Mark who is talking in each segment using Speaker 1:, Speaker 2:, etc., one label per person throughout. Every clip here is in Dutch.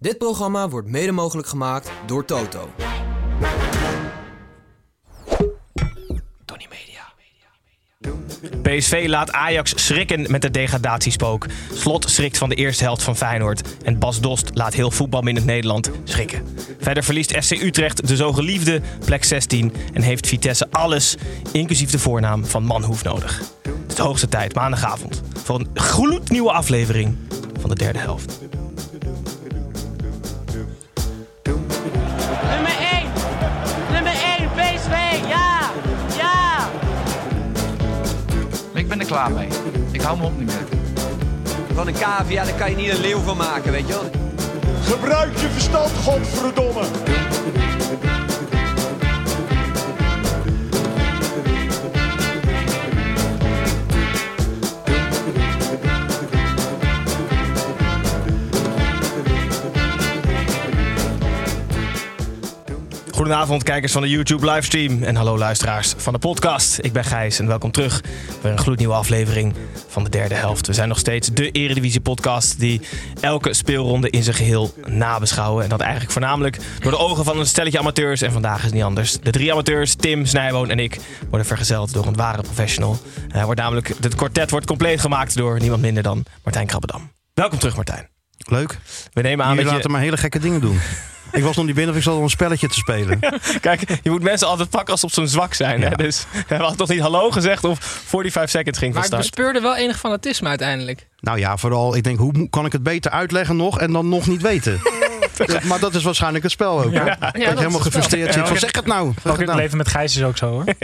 Speaker 1: Dit programma wordt mede mogelijk gemaakt door Toto. Tony Media.
Speaker 2: PSV laat Ajax schrikken met het degradatiespook. Slot schrikt van de eerste helft van Feyenoord. En Bas Dost laat heel voetbal in het Nederland schrikken. Verder verliest FC Utrecht de zo geliefde plek 16. En heeft Vitesse alles, inclusief de voornaam van Manhoef nodig. Het is de hoogste tijd, maandagavond, voor een gloednieuwe aflevering van de derde helft.
Speaker 3: Nummer 1! Nummer 1, PSV! Ja! Ja!
Speaker 4: Ik ben er klaar mee. Ik hou me op niet meer.
Speaker 5: Van een cavia, daar kan je niet een leeuw van maken, weet je wel.
Speaker 6: Gebruik je verstand, godverdomme.
Speaker 2: Goedenavond, kijkers van de YouTube livestream. En hallo luisteraars van de podcast. Ik ben Gijs en welkom terug bij een gloednieuwe aflevering van de derde helft. We zijn nog steeds de Eredivisie podcast die elke speelronde in zijn geheel nabeschouwen. En dat eigenlijk voornamelijk door de ogen van een stelletje amateurs. En vandaag is het niet anders. De drie amateurs, Tim, Snijboon en ik, worden vergezeld door een ware professional. Uh, wordt namelijk, het kwartet wordt compleet gemaakt door niemand minder dan Martijn Krabbedam. Welkom terug Martijn.
Speaker 7: Leuk.
Speaker 2: We nemen aan
Speaker 7: Jullie
Speaker 2: dat je...
Speaker 7: laten maar hele gekke dingen doen. ik was nog niet binnen of ik zat al een spelletje te spelen.
Speaker 2: Kijk, je moet mensen altijd pakken als ze op zo'n zwak zijn. Hè? Dus we hadden toch niet hallo gezegd of 45 seconds ging van
Speaker 8: Maar ik
Speaker 2: start.
Speaker 8: bespeurde wel enig fanatisme uiteindelijk.
Speaker 7: nou ja, vooral, ik denk, hoe kan ik het beter uitleggen nog en dan nog niet weten? Dat- maar dat is waarschijnlijk het spel ook. hè? dat je helemaal gefrustreerd zit van zeg het nou. Zeg
Speaker 9: Ook
Speaker 7: het nou.
Speaker 9: leven met Gijs is ook zo hoor.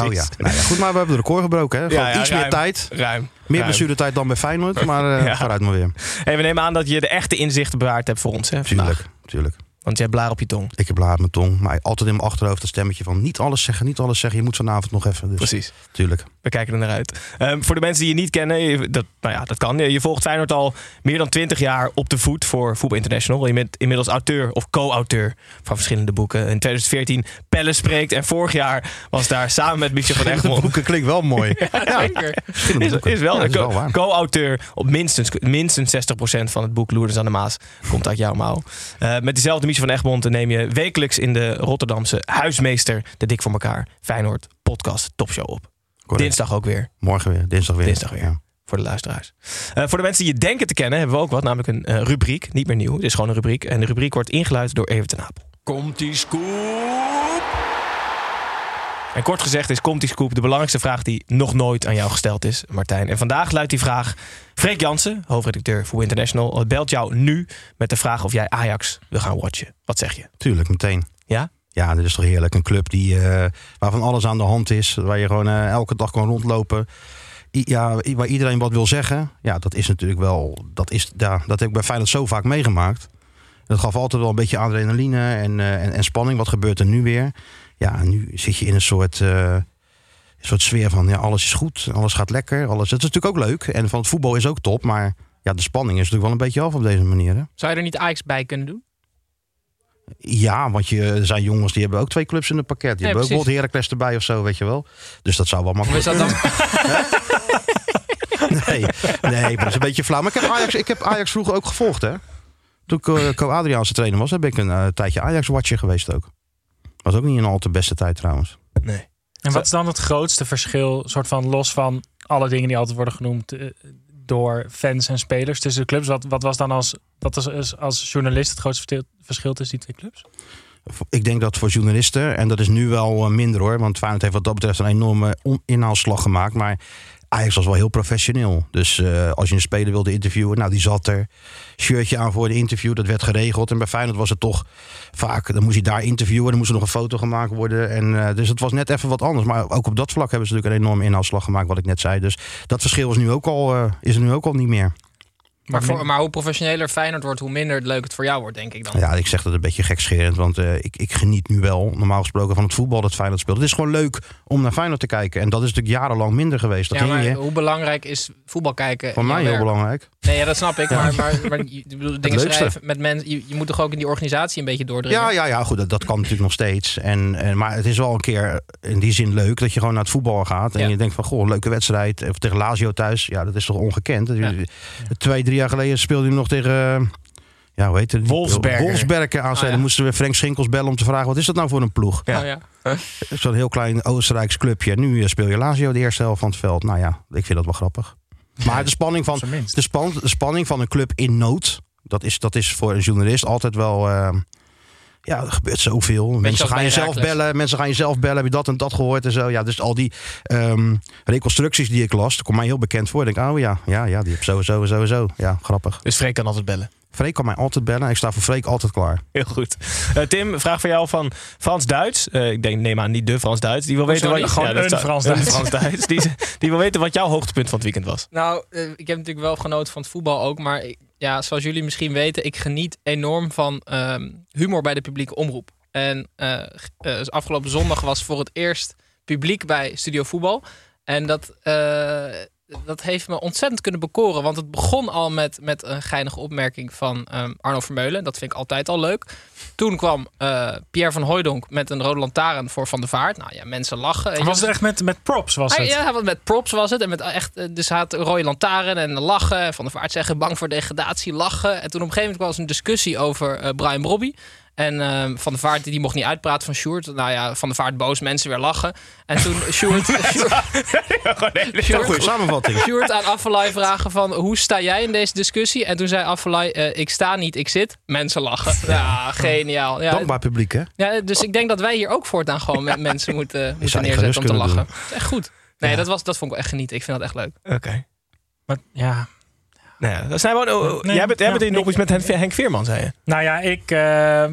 Speaker 7: Oh ja. Nou ja, goed, maar we hebben de record gebroken. Hè? Gewoon
Speaker 2: Ja, ja,
Speaker 7: iets meer tijd.
Speaker 2: Ruim.
Speaker 7: Meer blessuretijd dan bij Feyenoord, maar eh
Speaker 2: Ja.
Speaker 7: vooruit maar weer.
Speaker 2: Hey, we nemen aan dat je de echte inzichten bewaard hebt voor ons. Hè.
Speaker 7: Tuurlijk, tuurlijk.
Speaker 2: Want jij hebt blaar op je tong.
Speaker 7: Ik heb laat mijn tong, maar altijd in mijn achterhoofd dat stemmetje van niet alles zeggen, niet alles zeggen. Je moet vanavond nog even. Dus,
Speaker 2: Precies.
Speaker 7: Tuurlijk.
Speaker 2: We kijken er naar uit. Ehm, voor de mensen die je niet kennen, je- dat, nou ja, dat kan. Je volgt Feyenoord al meer dan 20 jaar op de voet voor Voetbal International. Je bent inmiddels auteur of co-auteur van verschillende boeken. In 2014 Pelle spreekt. En vorig jaar was daar samen met Michel van
Speaker 7: De
Speaker 2: Egmond.
Speaker 7: boeken klinkt wel mooi.
Speaker 8: Zeker.
Speaker 7: Verschillende
Speaker 2: Is, is wel,
Speaker 7: Ja, dat is
Speaker 2: co-
Speaker 7: wel waar.
Speaker 2: co-auteur op minstens, minstens 60% van het boek Loerders aan de Maas komt uit jouw mouw. Eh, met diezelfde Michel van Egmond neem je wekelijks in de Rotterdamse huismeester de Dik voor elkaar Feyenoord podcast topshow op.
Speaker 7: Correct.
Speaker 2: Dinsdag ook weer
Speaker 7: Morgen weer, dinsdag weer.
Speaker 2: Dinsdag weer.
Speaker 7: Ja.
Speaker 2: voor de luisteraars. Eh, voor de mensen die je denken te kennen hebben we ook wat, namelijk een eh, rubriek. Niet meer nieuw, het is gewoon een rubriek. En de rubriek wordt ingeluid door Evert ten Apel.
Speaker 1: Komt die scoop?
Speaker 2: En kort gezegd is Komt die Scoop de belangrijkste vraag die nog nooit aan jou gesteld is, Martijn. En vandaag luidt die vraag. Freek Jansen, hoofdredacteur voor International, belt jou nu met de vraag of jij Ajax wil gaan watchen. Wat zeg je?
Speaker 7: Tuurlijk, meteen.
Speaker 2: Ja?
Speaker 7: Ja, dit is toch heerlijk. Een club die, eh, waarvan alles aan de hand is. Waar je gewoon eh, elke dag kan rondlopen. Ja, waar iedereen wat wil zeggen. Ja, dat is natuurlijk wel... Dat, is, ja, dat heb ik bij Feyenoord zo vaak meegemaakt. Dat gaf altijd wel een beetje adrenaline en, eh, en, spanning. Wat gebeurt er nu weer? Ja, nu zit je in een soort... een soort sfeer van ja, alles is goed, alles gaat lekker. Alles, dat is natuurlijk ook leuk. En van het voetbal is ook top. Maar ja, de spanning is natuurlijk wel een beetje af op deze manier. Hè?
Speaker 8: Zou je er niet Ajax bij kunnen doen?
Speaker 7: Ja, want je, er zijn jongens die hebben ook twee clubs in het pakket. Die
Speaker 8: Ja,
Speaker 7: hebben ook
Speaker 8: precies.
Speaker 7: bijvoorbeeld Heracles erbij of zo, weet je wel. Dus dat zou wel makkelijk
Speaker 8: dat dan...
Speaker 7: Nee, nee, maar dat is een beetje flauw. Maar ik heb Ajax, ik heb Ajax vroeger ook gevolgd, hè. Toen ik eh, Co Adriaanse trainer was, heb ik een eh, tijdje Ajax-watcher geweest ook. Was ook niet een al te beste tijd trouwens.
Speaker 2: Nee.
Speaker 9: En wat is dan het grootste verschil, soort van los van alle dingen die altijd worden genoemd eh, door fans en spelers tussen de clubs? Wat, wat was dan als, was als, als journalist het grootste verschil- tussen die twee clubs?
Speaker 7: Ik denk dat voor journalisten, en dat is nu wel eh, minder hoor, want Feyenoord heeft wat dat betreft een enorme inhaalslag gemaakt. Maar Ajax was wel heel professioneel. Dus eh, als je een speler wilde interviewen, nou die zat er. Shirtje aan voor de interview, dat werd geregeld. En bij Feyenoord was het toch vaak, dan moest hij daar interviewen, dan moest er nog een foto gemaakt worden. En, eh, dus het was net even wat anders. Maar ook op dat vlak hebben ze natuurlijk een enorme inhaalslag gemaakt, wat ik net zei. Dus dat verschil is, nu ook al, eh, is er nu ook al niet meer.
Speaker 8: Maar, voor, maar hoe professioneler Feyenoord wordt, hoe minder leuk het voor jou wordt, denk ik dan.
Speaker 7: Ja, ik zeg dat een beetje gekscherend. Want eh, ik, ik geniet nu wel, normaal gesproken, van het voetbal dat Feyenoord speelt. Het is gewoon leuk om naar Feyenoord te kijken. En dat is natuurlijk jarenlang minder geweest. Dat
Speaker 8: Ja,
Speaker 7: ging
Speaker 8: maar
Speaker 7: je.
Speaker 8: hoe belangrijk is voetbal kijken?
Speaker 7: Voor mij heel
Speaker 8: werk?
Speaker 7: belangrijk.
Speaker 8: Nee, ja, dat snap ik. Maar, maar, maar je- bedoel, dingen schrijven met mensen. Je, je moet toch ook in die organisatie een beetje doordringen?
Speaker 7: Ja, ja, ja, goed, dat, dat kan natuurlijk nog steeds. En, en, maar het is wel een keer in die zin leuk dat je gewoon naar het voetbal gaat. En
Speaker 8: Ja.
Speaker 7: je denkt van, goh, leuke wedstrijd. Of tegen Lazio thuis. Ja, dat is toch ongekend. Twee, drie jaar geleden speelde hij nog tegen... eh, Ja, hoe heet het?
Speaker 2: Wolfsberger.
Speaker 7: Wolfsberger aan
Speaker 8: Ah, ja.
Speaker 7: Dan moesten we Frank Schinkels bellen om te vragen... wat is dat nou voor een ploeg?
Speaker 2: Ja.
Speaker 8: Oh, ja.
Speaker 7: Zo'n heel klein Oostenrijks clubje. Nu eh, speel je Lazio de eerste helft van het veld. Nou ja, ik vind dat wel grappig. Maar de spanning van,
Speaker 9: zijn
Speaker 7: de, span, de spanning van een club in nood... dat is, dat is voor een journalist altijd wel... eh, ja, er gebeurt zoveel. Mensen
Speaker 8: als
Speaker 7: gaan
Speaker 8: bij
Speaker 7: je zelf
Speaker 8: Heracles.
Speaker 7: bellen. Mensen gaan je zelf bellen. Heb je dat en dat gehoord en zo. Ja, dus al die ehm, reconstructies die ik las... dat komt mij heel bekend voor. Ik denk, oh ja, ja, ja die heb sowieso, sowieso. Ja, grappig.
Speaker 2: Dus Freek kan altijd bellen.
Speaker 7: Freek kan mij altijd bellen. Ik sta voor Freek altijd klaar.
Speaker 2: Heel goed. Eh, Tim, vraag voor jou van Frans Duits. Eh, ik denk, neem aan, niet de Frans Duits. Die wil weten wat? Ja,
Speaker 9: Gewoon
Speaker 2: dat
Speaker 9: een
Speaker 2: zou-
Speaker 9: Frans
Speaker 2: een
Speaker 9: Duits.
Speaker 2: Frans Duits. Die, die wil weten wat jouw hoogtepunt van het weekend was.
Speaker 8: Nou, eh, ik heb natuurlijk wel genoten van het voetbal ook. Maar ik- ja, zoals jullie misschien weten, ik geniet enorm van ehm, humor bij de publieke omroep. En eh, eh, dus afgelopen zondag was voor het eerst publiek bij Studio Voetbal. En dat, eh, dat heeft me ontzettend kunnen bekoren. Want het begon al met, met een geinige opmerking van ehm, Arno Vermeulen. Dat vind ik altijd al leuk. Toen kwam eh, Pierre van Hooijdonk met een rode lantaarn voor Van der Vaart. Nou ja, mensen lachen.
Speaker 9: Was het echt met, met props? Was
Speaker 8: Ah,
Speaker 9: het?
Speaker 8: ja, want met props was het. En met echt, eh, dus hij had rode lantaarn en lachen. En Van der Vaart zeggen, bang voor degradatie, lachen. En toen op een gegeven moment was een discussie over eh, Brian Brobby. En eh, Van der Vaart die mocht niet uitpraten van Sjoerd. Nou ja, Van der Vaart boos, mensen weer lachen. En toen Sjoerd, Sjoerd,
Speaker 7: Een goede samenvatting.
Speaker 8: Sjoerd aan Affelay vragen van... hoe sta jij in deze discussie? En toen zei Affelay, eh, ik sta niet, ik zit. Mensen lachen. Ja, geniaal. Ja,
Speaker 7: Dankbaar publiek, hè?
Speaker 8: ja, dus ik denk dat wij hier ook voortaan gewoon met mensen moeten, moeten neerzetten om te lachen.
Speaker 7: kunnen
Speaker 8: Dat is echt goed. Nee, dat, was, dat vond ik echt genieten. Ik vind dat echt leuk.
Speaker 2: Oké.
Speaker 9: Maar, ja.
Speaker 2: Nou ja, dat zijn we, oh,
Speaker 9: Nee,
Speaker 2: jij bent, jij bent nog iets met Henk, Veerman, zei je.
Speaker 9: Nou ja, ik. eh,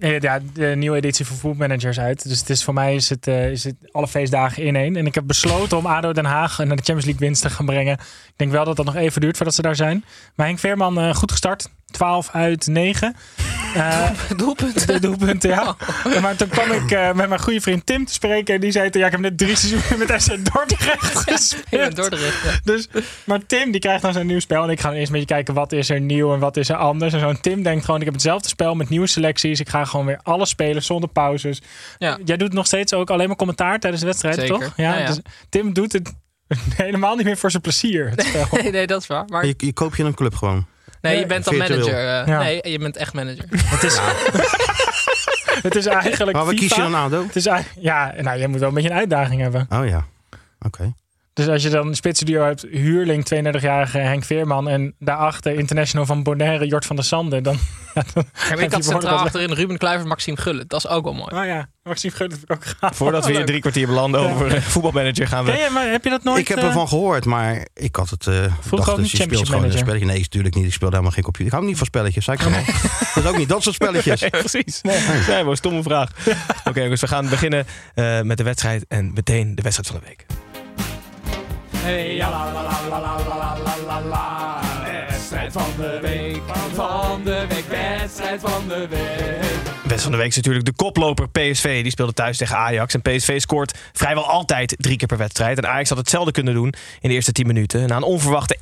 Speaker 9: ja, de nieuwe editie van Food Managers uit. Dus het is voor mij is het, eh, is het alle feestdagen in één. En ik heb besloten om ADO Den Haag naar de Champions League winst te gaan brengen. Ik denk wel dat dat nog even duurt voordat ze daar zijn. Maar Henk Veerman eh, goed gestart. 12 uit 9. Eh,
Speaker 8: Doelpunt.
Speaker 9: de doelpunten, ja. Maar toen kwam ik eh, met mijn goede vriend Tim te spreken. En die zei toen, ja, ik heb net drie seizoenen met SC Dordrecht gespeeld.
Speaker 8: Dordrecht. ja.
Speaker 9: Dus, maar Tim die krijgt dan zijn nieuw spel. En ik ga eerst een beetje kijken wat is er nieuw en wat is er anders. En zo'n Tim denkt gewoon, ik heb hetzelfde spel met nieuwe selecties. Ik ga gewoon weer alles spelen zonder pauzes.
Speaker 8: Ja.
Speaker 9: Jij doet nog steeds ook alleen maar commentaar tijdens de wedstrijd,
Speaker 8: Zeker.
Speaker 9: toch? Ja,
Speaker 8: Ja, ja.
Speaker 9: Dus Tim doet het helemaal niet meer voor zijn plezier. Het spel.
Speaker 8: Nee, nee, dat is waar. Maar
Speaker 7: Je, je koop je een club gewoon.
Speaker 8: Nee, je bent dan
Speaker 7: virtueel.
Speaker 8: manager. eh,
Speaker 9: Ja.
Speaker 8: Nee, je bent echt manager.
Speaker 9: het, is, het is eigenlijk
Speaker 7: Maar wat kies je
Speaker 9: FIFA.
Speaker 7: dan ADO?
Speaker 9: Het is, eigenlijk- ja, nou, je moet wel een beetje een uitdaging hebben.
Speaker 7: Oh ja, oké.
Speaker 9: Dus als je dan een spitsenduo hebt, huurling 32-jarige Henk Veerman en daarachter international van Bonaire, Jort van der Sande, dan... Ja, dan
Speaker 8: ik
Speaker 9: heb je
Speaker 8: had centraal achterin Ruben Kluivert, Maxime Gullit. Dat is ook wel mooi.
Speaker 9: Oh ja, Maxime Gullit vind ik ook gaaf.
Speaker 2: Voordat we hier drie kwartier belanden over eh, voetbalmanager gaan we...
Speaker 9: Je, maar heb je dat nooit...
Speaker 7: Ik heb
Speaker 9: eh,
Speaker 7: ervan gehoord, maar ik had het... eh dacht,
Speaker 9: ook
Speaker 7: dus
Speaker 9: niet
Speaker 7: je speelt gewoon een spelletje. Nee, natuurlijk niet. Ik speel helemaal geen computer. Ik hou niet van spelletjes, zei ik al. Dat is ook niet dat soort spelletjes.
Speaker 2: Nee, precies. Nee, maar stomme vraag. Oké, dus we gaan beginnen eh, met de wedstrijd en meteen de wedstrijd van de week.
Speaker 6: Hey, ja. Wedstrijd van de week, van de week, wedstrijd van de week.
Speaker 2: Wedstrijd van de week is natuurlijk de koploper PSV. Die speelde thuis tegen Ajax. En PSV scoort vrijwel altijd drie keer per wedstrijd. En Ajax had hetzelfde kunnen doen in de eerste 10 minuten. Na een onverwachte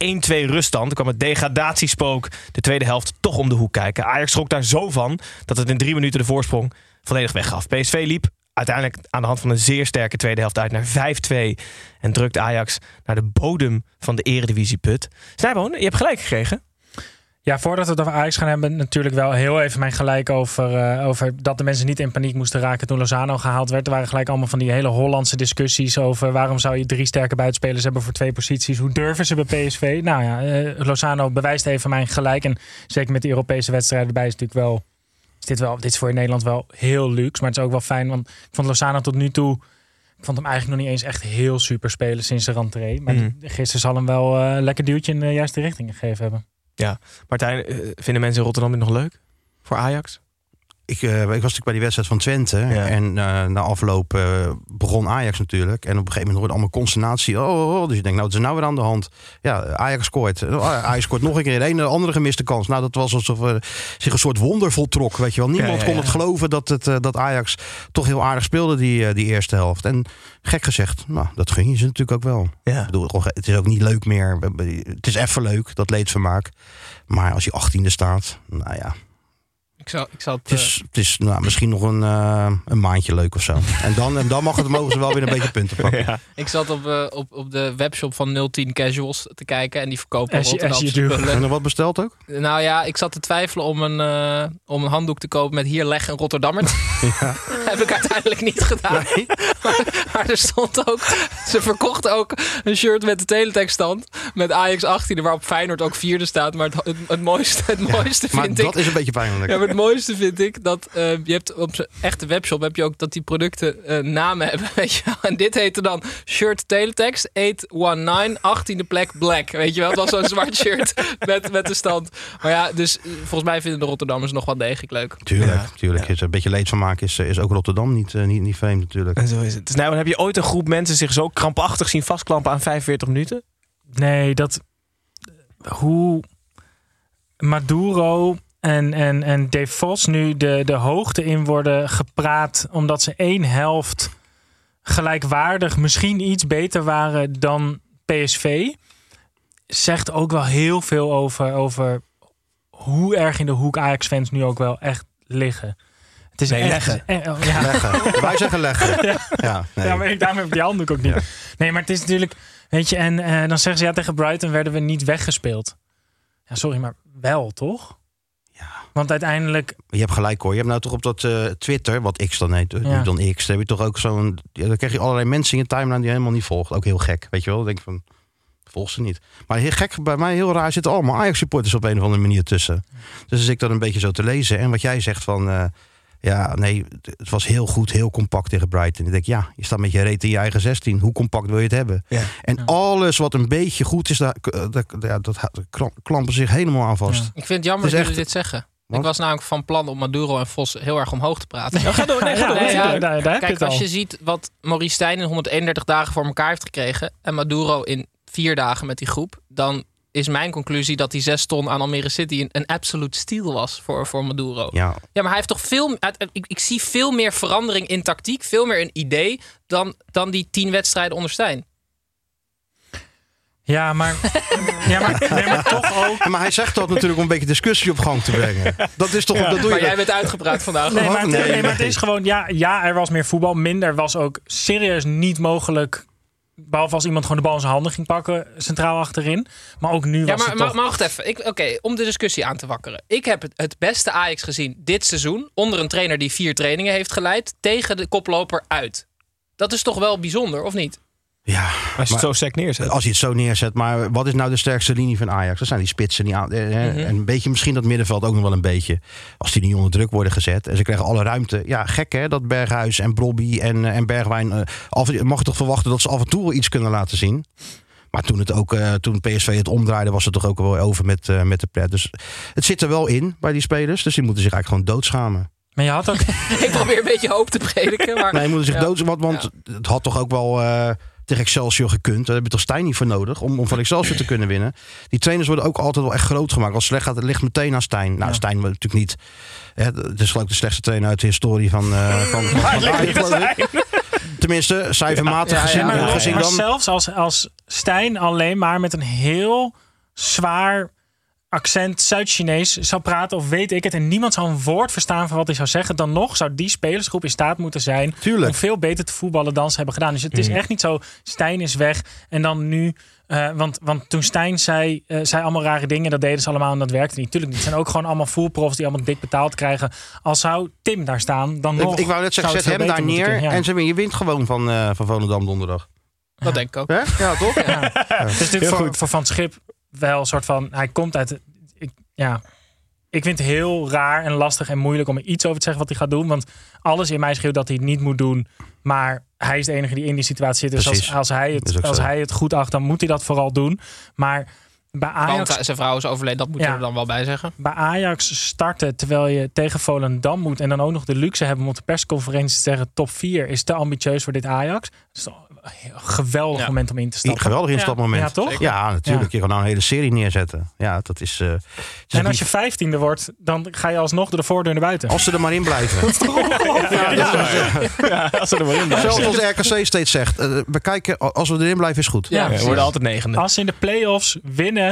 Speaker 2: 1-2 ruststand kwam het degradatiespook de tweede helft toch om de hoek kijken. Ajax schrok daar zo van dat het in drie minuten de voorsprong volledig weggaf. PSV liep uiteindelijk aan de hand van een zeer sterke tweede helft uit naar 5-2. En drukte Ajax naar de bodem van de eredivisieput. Snijboon, je hebt gelijk gekregen.
Speaker 9: Ja, voordat we het over Ajax gaan hebben, natuurlijk wel heel even mijn gelijk over, eh, over dat de mensen niet in paniek moesten raken toen Lozano gehaald werd. Er waren gelijk allemaal van die hele Hollandse discussies over waarom zou je drie sterke buitenspelers hebben voor twee posities. Hoe durven ze bij PSV? Nou ja, eh, Lozano bewijst even mijn gelijk. En zeker met die Europese wedstrijden erbij is natuurlijk wel, is dit, wel, dit is voor in Nederland wel heel luxe. Maar het is ook wel fijn, want ik vond Lozano tot nu toe, ik vond hem eigenlijk nog niet eens echt heel super spelen sinds de rentree. Maar
Speaker 2: Mhm.
Speaker 9: gisteren zal hem wel eh, een lekker duwtje in de juiste richting gegeven hebben.
Speaker 2: Martijn, eh, vinden mensen in Rotterdam dit nog leuk? Voor Ajax?
Speaker 7: Ik, eh, ik was natuurlijk bij die wedstrijd van Twente. En eh, na afloop eh, begon Ajax natuurlijk. En op een gegeven moment hoorde allemaal consternatie. Oh, oh, oh. Dus je denkt, nou, het is nou weer aan de hand. Ja, Ajax scoort. Oh, Ajax scoort nog een keer. Een andere gemiste kans. Nou, dat was alsof er zich een soort wonder voltrok. Weet je wel. Niemand
Speaker 2: Ja, ja,
Speaker 7: kon het geloven dat, het, dat Ajax toch heel aardig speelde die, die eerste helft. En gek gezegd, nou, dat gun je ze natuurlijk ook wel.
Speaker 2: Ja.
Speaker 7: Ik bedoel, het is ook niet leuk meer. Het is even leuk, dat leedvermaak. Maar als je achttiende staat, nou ja,
Speaker 8: Ik zal, ik zal het,
Speaker 7: het is, het is nou, misschien nog een, eh, een maandje leuk of zo. En dan, en dan mag het, mogen ze wel weer een beetje punten pakken.
Speaker 2: Ja.
Speaker 8: eh, ik zat op, eh, op, op de webshop van 010 Casuals te kijken en die verkopen
Speaker 9: As
Speaker 8: Rotterdamse
Speaker 9: you do.
Speaker 8: spullen.
Speaker 7: En nog wat besteld ook?
Speaker 8: Nou ja, ik zat te twijfelen om een, eh, om een handdoek te kopen met hier leg een Rotterdammer. Heb ik uiteindelijk niet gedaan. Maar, maar er stond ook, ze verkochten ook een shirt met de teletekststand met Ajax 18, waarop Feyenoord ook vierde staat. Maar het, het, het mooiste, het mooiste
Speaker 7: Maar
Speaker 8: vind
Speaker 7: dat
Speaker 8: ik.
Speaker 7: is een beetje pijnlijk.
Speaker 8: Ja, maar het mooiste vind ik dat eh, je hebt op zijn echte webshop heb je ook dat die producten eh, namen hebben, weet je wel. En dit heette dan shirt teletext 819 18e plek black, weet je wel. Het was zo'n zwart shirt met, met de stand. Maar ja, dus eh, volgens mij vinden de Rotterdammers nog wel degelijk leuk.
Speaker 7: Tuurlijk,
Speaker 2: Ja.
Speaker 7: tuurlijk. Is Een beetje leed van maken is, is ook Rotterdam niet, eh, niet, niet vreemd natuurlijk.
Speaker 2: En zo is het. Dus nou, heb je ooit een groep mensen zich zo krampachtig zien vastklampen aan 45 minuten?
Speaker 9: Nee, dat. Hoe Maduro en, en, en De Vos nu de, de hoogte in worden gepraat. omdat ze één helft gelijkwaardig, misschien iets beter waren dan PSV. Zegt ook wel heel veel over, over hoe erg in de hoek Ajax-fans nu ook wel echt liggen. Het is
Speaker 2: Nee,
Speaker 9: echt,
Speaker 2: leggen.
Speaker 9: eh, oh, ja.
Speaker 7: Leggen. Wij zeggen leggen.
Speaker 9: Ja.
Speaker 7: Ja, nee.
Speaker 9: Ja, maar ik, daarom heb ik die handdoek ook niet. Nee, maar het is natuurlijk... Weet je, en eh, dan zeggen ze... Ja, tegen Brighton werden we niet weggespeeld. Ja, sorry, maar wel, toch?
Speaker 7: Ja.
Speaker 9: Want uiteindelijk...
Speaker 7: Je hebt gelijk hoor. Je hebt nou toch op dat eh, Twitter, wat X dan heet,
Speaker 9: Ja.
Speaker 7: nu dan X, dan heb je toch ook zo'n. Ja, dan krijg je allerlei mensen in je timeline die je helemaal niet volgt. Ook heel gek, weet je wel? Dan denk ik van. Volg ze niet. Maar heel gek, bij mij heel raar zitten allemaal Ajax-supporters op een of andere manier tussen. Dus als ik dat een beetje zo te lezen. En wat jij zegt van. Ja, nee, het was heel goed, heel compact tegen Brighton. Ik denk, ja, je staat met je reet in je eigen 16. Hoe compact wil je het hebben?
Speaker 2: Ja.
Speaker 7: En alles wat een beetje goed is, daar, eh, daar, dat klamp- klampen zich helemaal aan vast.
Speaker 9: Ja.
Speaker 8: Ik vind het jammer dat jullie
Speaker 7: echt-
Speaker 8: dit zeggen. Ik was namelijk van plan om Maduro en Vos heel erg omhoog te praten.
Speaker 9: ga door, nee, ga door.
Speaker 8: Nee, ja,
Speaker 9: daar, daar heb je
Speaker 8: Kijk,
Speaker 9: al.
Speaker 8: als je ziet wat Maurice Stijn in 131 dagen voor elkaar heeft gekregen... en Maduro in vier dagen met die groep... dan is mijn conclusie dat die zes ton aan Almere City een, een absolute steal was voor, voor Maduro. Ja.
Speaker 7: Ja,
Speaker 8: maar hij heeft toch veel... uit- Ik, ik zie veel meer verandering in tactiek, veel meer een idee... dan, dan die tien wedstrijden onder Stijn.
Speaker 9: Ja, maar... ja, maar, nee, maar toch ook...
Speaker 7: Ja, maar hij zegt dat natuurlijk om een beetje discussie op gang te brengen. Dat is toch, dat doe
Speaker 8: Maar
Speaker 7: je.
Speaker 8: jij bent uitgepraat vandaag.
Speaker 9: Nee, maar, het,
Speaker 7: Nee,
Speaker 9: nee, maar het is gewoon... Ja, ja, er was meer voetbal. Minder was ook serieus niet mogelijk... Behalve als iemand gewoon de bal in zijn handen ging pakken, centraal achterin. Maar ook nu was
Speaker 8: Ja, maar,
Speaker 9: het
Speaker 8: maar,
Speaker 9: toch...
Speaker 8: maar wacht even. Oké, om de discussie aan te wakkeren. Ik heb het, het beste Ajax gezien dit seizoen. Onder een trainer die vier trainingen heeft geleid. Tegen de koploper uit. Dat is toch wel bijzonder, of niet?
Speaker 7: Ja,
Speaker 2: Als je het
Speaker 7: Maar-
Speaker 2: zo sec neerzet.
Speaker 7: als je het zo neerzet. Maar wat is nou de sterkste linie van Ajax? Dat zijn die spitsen. Die aan, eh, En een beetje misschien dat middenveld ook nog wel een beetje. Als die niet onder druk worden gezet. En ze krijgen alle ruimte. Ja, gek hè, dat Berghuis en Brobby en, eh, en Bergwijn. eh, af, mag je toch verwachten dat ze af en toe wel iets kunnen laten zien. Maar toen, het ook, eh, toen PSV het omdraaide, was het toch ook wel over met, eh, met de pret. Dus het zit er wel in bij die spelers. Dus die moeten zich eigenlijk gewoon doodschamen.
Speaker 9: Maar je had ook...
Speaker 8: Ik probeer een beetje hoop te prediken. Maar
Speaker 7: Nee, die moeten zich
Speaker 8: Ja.
Speaker 7: doodschamen. Want, want het had toch ook wel eh, tegen Excelsior gekund. Daar heb je toch Stijn niet voor nodig om, om van Excelsior te kunnen winnen. Die trainers worden ook altijd wel echt groot gemaakt. Als het slecht gaat, het ligt meteen aan Stijn. Nou, Stijn wordt natuurlijk niet. Hè, het is ik de slechtste trainer uit de historie van, eh van, van. Tenminste, cijfermatig
Speaker 8: Ja, ja,
Speaker 7: gezien,
Speaker 8: ja, ja.
Speaker 7: gezien dan.
Speaker 9: zelfs als, als Stijn alleen maar met een heel zwaar accent Zuid-Chinees zou praten of weet ik het en niemand zou een woord verstaan van wat hij zou zeggen, dan nog zou die spelersgroep in staat moeten zijn
Speaker 7: Tuurlijk.
Speaker 9: om veel beter te voetballen dan ze hebben gedaan. Dus het is echt niet zo, Stijn is weg en dan nu, eh, want, want toen Stijn zei, eh, zei allemaal rare dingen, dat deden ze allemaal en dat werkte niet. Tuurlijk niet. Het zijn ook gewoon allemaal voerprofs die allemaal dik betaald krijgen. Als zou Tim daar staan, dan nog.
Speaker 7: Ik, ik wou net zeggen, zet hem daar neer
Speaker 9: ja.
Speaker 7: en ze, win- je wint gewoon van, eh van Volendam donderdag.
Speaker 8: dat denk ik ook.
Speaker 7: Hè? Ja, toch?
Speaker 9: Het is natuurlijk voor, voor Van Schip wel een soort van. Hij komt uit. Ik, ja, ik vind het heel raar en lastig en moeilijk om er iets over te zeggen wat hij gaat doen. Want alles in mij schreeuwt dat hij het niet moet doen. Maar hij is de enige die in die situatie zit. Dus als, als, hij het, als hij het goed acht, dan moet hij dat vooral doen. Maar bij
Speaker 8: Want
Speaker 9: Ajax,
Speaker 8: eh, zijn vrouw is overleden, dat moeten
Speaker 9: Ja.
Speaker 8: we er dan wel bij zeggen.
Speaker 9: bij Ajax starten terwijl je tegen Volendam moet en dan ook nog de luxe hebben om op de persconferentie te zeggen top 4 is te ambitieus voor dit Ajax. Dat is een geweldig
Speaker 8: Ja.
Speaker 9: moment om in te stappen.
Speaker 7: Geweldig instapmoment.
Speaker 9: Ja, toch?
Speaker 7: Ja, natuurlijk.
Speaker 9: Ja.
Speaker 7: Je kan nou een hele serie neerzetten. Ja, dat is... eh,
Speaker 9: En als je vijftiende wordt, dan ga je alsnog door de voordeur naar buiten.
Speaker 7: Als ze er maar in blijven.
Speaker 2: Ja, als ze er maar in blijven.
Speaker 7: Zelfs als RKC steeds zegt. eh, we kijken, als we erin blijven is goed.
Speaker 9: Ja,
Speaker 2: Ja, we worden altijd negende.
Speaker 9: Als ze in de play-offs winnen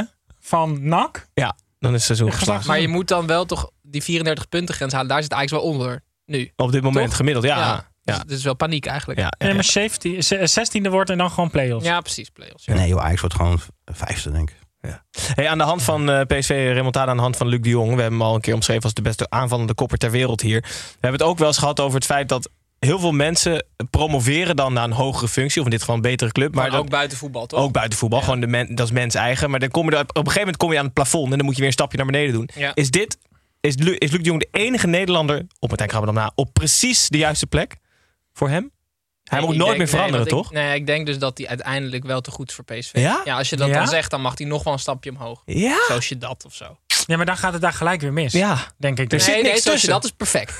Speaker 9: van NAC,
Speaker 2: Ja, dan is het seizoen
Speaker 9: Ja,
Speaker 2: geslaagd.
Speaker 8: Maar je moet dan wel toch die 34 punten grens halen. Daar zit Ajax wel onder. Nu.
Speaker 2: Op dit moment
Speaker 8: Toch?
Speaker 2: gemiddeld, ja. Ja,
Speaker 8: Dus
Speaker 2: ja.
Speaker 8: het is wel paniek eigenlijk.
Speaker 2: ja,
Speaker 9: en maar 17, ze- 16e wordt en dan gewoon play-offs.
Speaker 8: Ja, precies. Play-offs.
Speaker 7: Nee joh, Ajax wordt gewoon vijfde denk ik.
Speaker 2: Hey, aan de hand van eh, PSV remontada aan de hand van Luc de Jong. We hebben hem al een keer omschreven als de beste aanvallende kopper ter wereld hier. We hebben het ook wel eens gehad over het feit dat heel veel mensen promoveren dan naar een hogere functie. Of in dit geval een betere club. Maar
Speaker 8: Maar
Speaker 2: dat-
Speaker 8: ook buiten voetbal, toch?
Speaker 2: ook buiten voetbal.
Speaker 8: Ja.
Speaker 2: Gewoon de men, dat is mens eigen. Maar dan kom je er, op een gegeven moment kom je aan het plafond. En dan moet je weer een stapje naar beneden doen.
Speaker 8: Ja.
Speaker 2: Is dit... Is, Lu, is Luc de Jong de enige Nederlander op Martijn Krabbe dan na op precies de juiste plek voor hem? Hij
Speaker 8: Nee,
Speaker 2: moet nooit
Speaker 8: denk-
Speaker 2: meer veranderen,
Speaker 8: nee,
Speaker 2: toch?
Speaker 8: Ik, nee, ik denk dus dat hij uiteindelijk wel te goed is voor PSV.
Speaker 2: Ja?
Speaker 8: als je dat
Speaker 9: Ja?
Speaker 8: dan zegt, dan mag hij nog wel een stapje omhoog.
Speaker 2: Ja.
Speaker 8: Zoals je dat of zo.
Speaker 9: Ja, maar dan gaat het daar gelijk weer mis.
Speaker 2: Ja.
Speaker 9: Denk ik.
Speaker 2: Er
Speaker 9: Dus.
Speaker 2: zit
Speaker 8: nee,
Speaker 2: niks
Speaker 8: nee, zoals je
Speaker 2: tussen.
Speaker 8: dat is perfect.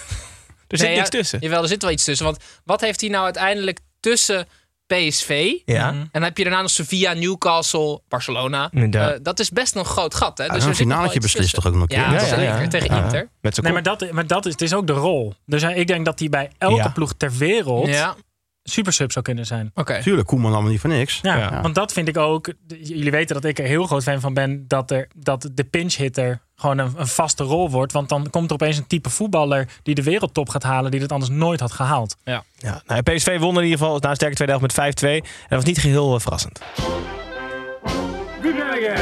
Speaker 2: Er zit
Speaker 8: Nee,
Speaker 2: niks
Speaker 8: ja,
Speaker 2: tussen.
Speaker 8: Jawel, er zit wel iets tussen. Want wat heeft hij nou uiteindelijk tussen PSV...
Speaker 2: Ja.
Speaker 9: Mhm.
Speaker 8: En dan heb je daarna nog Sevilla, Newcastle, Barcelona. Eh, dat is best een groot gat. Hè?
Speaker 7: Ja,
Speaker 8: Dus
Speaker 7: een
Speaker 8: er
Speaker 7: finaaltje beslist toch ook nog een
Speaker 8: Ja,
Speaker 7: keer?
Speaker 8: zeker. Tegen
Speaker 2: Ja.
Speaker 8: Inter.
Speaker 2: Met zijn
Speaker 9: Nee,
Speaker 2: kop.
Speaker 9: maar dat, maar dat is, het is ook de rol. Dus hij- ik denk dat hij bij elke
Speaker 2: Ja.
Speaker 9: ploeg ter wereld
Speaker 8: Ja,
Speaker 9: supersub zou kunnen zijn.
Speaker 8: oké.
Speaker 7: Tuurlijk, Koeman allemaal niet voor niks.
Speaker 9: Ja,
Speaker 2: Ja.
Speaker 9: want dat vind ik ook. Jullie weten dat ik er heel groot fan van ben dat, er, dat de pinch hitter gewoon een, een vaste rol wordt. Want dan komt er opeens een type voetballer die de wereldtop gaat halen, die dat anders nooit had gehaald.
Speaker 2: Ja, nou, PSV won in ieder geval na een sterke tweede helft met 5-2. En dat was niet geheel eh, verrassend.
Speaker 6: Wie ben jij?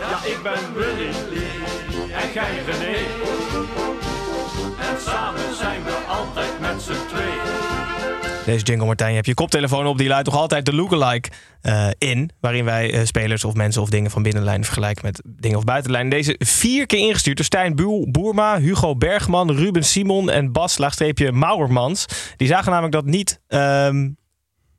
Speaker 6: Ja, ik ben Willy. En jij René.
Speaker 2: Deze jingle, Martijn, je hebt je koptelefoon op. Die luidt toch altijd de lookalike eh in. Waarin wij eh, spelers of mensen of dingen van binnenlijn vergelijken met dingen of buitenlijn. Deze vier keer ingestuurd door Stijn Boer- Boerma, Hugo Bergman, Ruben Simon en Bas laagstreepje Mauermans. Die zagen namelijk dat niet... ehm,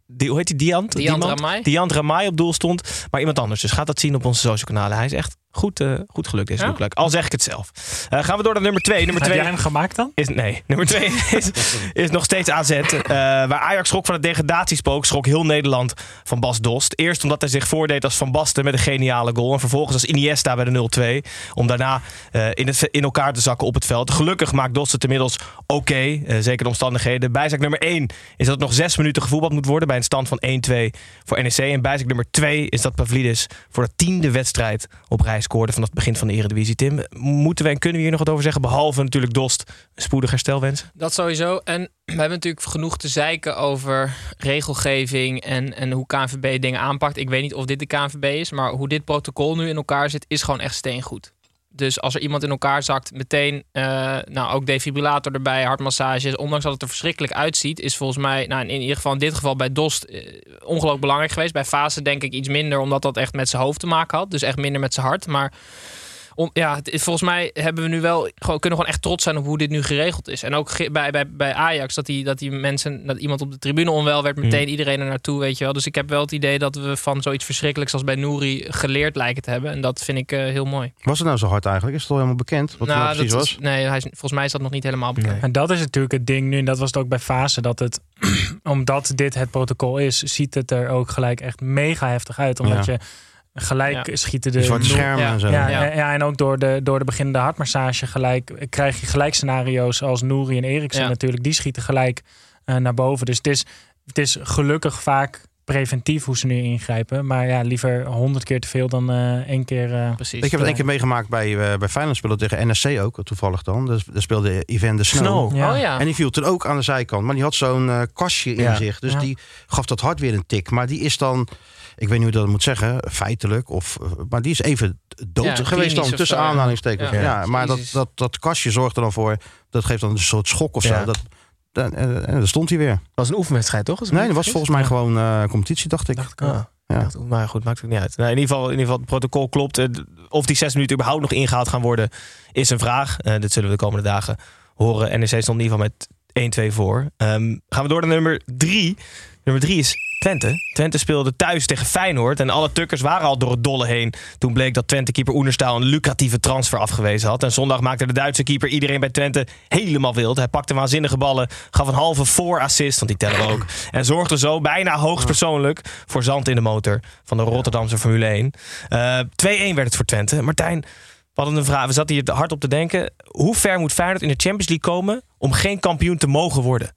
Speaker 2: die, hoe heet die? Diant?
Speaker 8: Diant? Ramai.
Speaker 2: Diant Ramai op doel stond. Maar iemand anders. Dus gaat dat zien op onze social kanalen. Hij is echt goed, eh, goed gelukt, deze
Speaker 8: Ja?
Speaker 2: Al zeg ik het zelf. Eh, gaan we door naar nummer twee. Nummer
Speaker 9: Heb
Speaker 2: twee
Speaker 9: jij hem gemaakt dan?
Speaker 2: is, nee, nummer twee is, is nog steeds AZ. eh, waar Ajax schrok van het degradatiespook, schrok heel Nederland van Bas Dost. Eerst omdat hij zich voordeed als Van Basten met een geniale goal. En vervolgens als Iniesta bij de 0-2. Om daarna in, het, in elkaar te zakken op het veld. Gelukkig maakt Dost het inmiddels oké. eh, zeker de omstandigheden. Bijzaak nummer 1 is dat het nog zes minuten gevoetbald moet worden. Bij een stand van 1-2 voor NEC. En bijzaak nummer 2 is dat Pavlidis voor de tiende wedstrijd op rij scoorde vanaf het begin van de Eredivisie. Tim, moeten we en kunnen we hier nog wat over zeggen? Behalve natuurlijk Dost spoedig herstel wensen.
Speaker 8: Dat sowieso. En we hebben natuurlijk genoeg te zeiken over regelgeving en, en hoe KNVB dingen aanpakt. Ik weet niet of dit de KNVB is, maar hoe dit protocol nu in elkaar zit, is gewoon echt steengoed. Dus als er iemand in elkaar zakt, meteen, eh, nou ook defibrillator erbij, hartmassages. Ondanks dat het er verschrikkelijk uitziet, is volgens mij, nou in ieder geval in dit geval bij Dost, eh, ongelooflijk belangrijk geweest. Bij Fase denk ik iets minder, omdat dat echt met zijn hoofd te maken had. Dus echt minder met zijn hart. Maar om, ja, het volgens mij hebben we nu wel gewoon, kunnen gewoon echt trots zijn op hoe dit nu geregeld is. En ook ge- bij, bij, bij Ajax, dat die, dat die mensen, dat iemand op de tribune onwel werd, meteen iedereen er naartoe, weet je wel. Dus ik heb wel het idee dat we van zoiets verschrikkelijks als bij Nouri geleerd lijken te hebben. En dat vind ik eh, heel mooi.
Speaker 7: Was het nou zo hard eigenlijk? Is het al helemaal bekend? Wat het nou precies
Speaker 8: dat
Speaker 7: was?
Speaker 8: is- nee, hij is, volgens mij is dat nog niet helemaal bekend.
Speaker 9: En dat is natuurlijk het ding nu, en dat was het ook bij fase, dat het, omdat dit het protocol is, ziet het er ook gelijk echt mega heftig uit. Omdat
Speaker 7: Ja.
Speaker 9: je gelijk
Speaker 8: Ja.
Speaker 9: schieten de
Speaker 7: zwarte schermen
Speaker 8: ja,
Speaker 7: en zo.
Speaker 9: Ja,
Speaker 8: Ja.
Speaker 9: ja. en ook door de, door de beginnende hartmassage gelijk krijg je gelijk scenario's als Nouri en Eriksen
Speaker 8: Ja.
Speaker 9: natuurlijk. Die schieten gelijk eh, naar boven. Dus het is, het is gelukkig vaak preventief hoe ze nu ingrijpen. Maar ja, liever honderd keer te veel dan eh, één keer. eh,
Speaker 8: Precies.
Speaker 7: Ik heb het één keer meegemaakt bij, eh bij Feyenoord spelen tegen NSC ook, toevallig dan. Dus, daar speelde Yvan de Snow.
Speaker 2: Snow.
Speaker 9: Ja.
Speaker 8: Oh ja.
Speaker 7: En die viel toen ook aan de zijkant. Maar die had zo'n eh, kastje in
Speaker 2: Ja.
Speaker 7: zich. Dus
Speaker 9: Ja.
Speaker 7: die gaf dat hart weer een tik. Maar die is dan, ik weet niet hoe ik dat moet zeggen, feitelijk. Of, eh, maar die is even dood
Speaker 8: Ja,
Speaker 7: geweest dan, tussen
Speaker 8: ja.
Speaker 7: aanhalingstekens.
Speaker 8: Ja.
Speaker 7: Ja. maar dat, dat, dat kastje zorgt er dan voor, dat geeft dan een soort schok of
Speaker 2: Ja.
Speaker 7: zo. Dat, dan, en, en dan stond hij weer.
Speaker 2: Dat was een oefenwedstrijd, toch?
Speaker 7: Nee, dat was volgens mij gewoon eh, competitie, dacht ik.
Speaker 9: dacht ik ook.
Speaker 2: Ah,
Speaker 7: Ja.
Speaker 2: dacht, maar goed, maakt het niet uit. Nou, in, ieder geval, in ieder geval, het protocol klopt. Eh, Of die zes minuten überhaupt nog ingehaald gaan worden, is een vraag. Eh dit zullen we de komende dagen horen. NEC stond in ieder geval met 1-2 voor. Ehm, gaan we door naar nummer drie. Nummer drie is Twente. Twente speelde thuis tegen Feyenoord. En alle tukkers waren al door het dolle heen. Toen bleek dat Twente-keeper Oenerstaal een lucratieve transfer afgewezen had. En zondag maakte de Duitse keeper iedereen bij Twente helemaal wild. Hij pakte waanzinnige ballen, gaf een halve voor-assist, want die tellen we ook. En zorgde zo bijna hoogstpersoonlijk voor zand in de motor van de Rotterdamse Formule 1. Eh 2-1 werd het voor Twente. Martijn, we hadden een vraag. We zaten hier hard op te denken. Hoe ver moet Feyenoord in de Champions League komen om geen kampioen te mogen worden?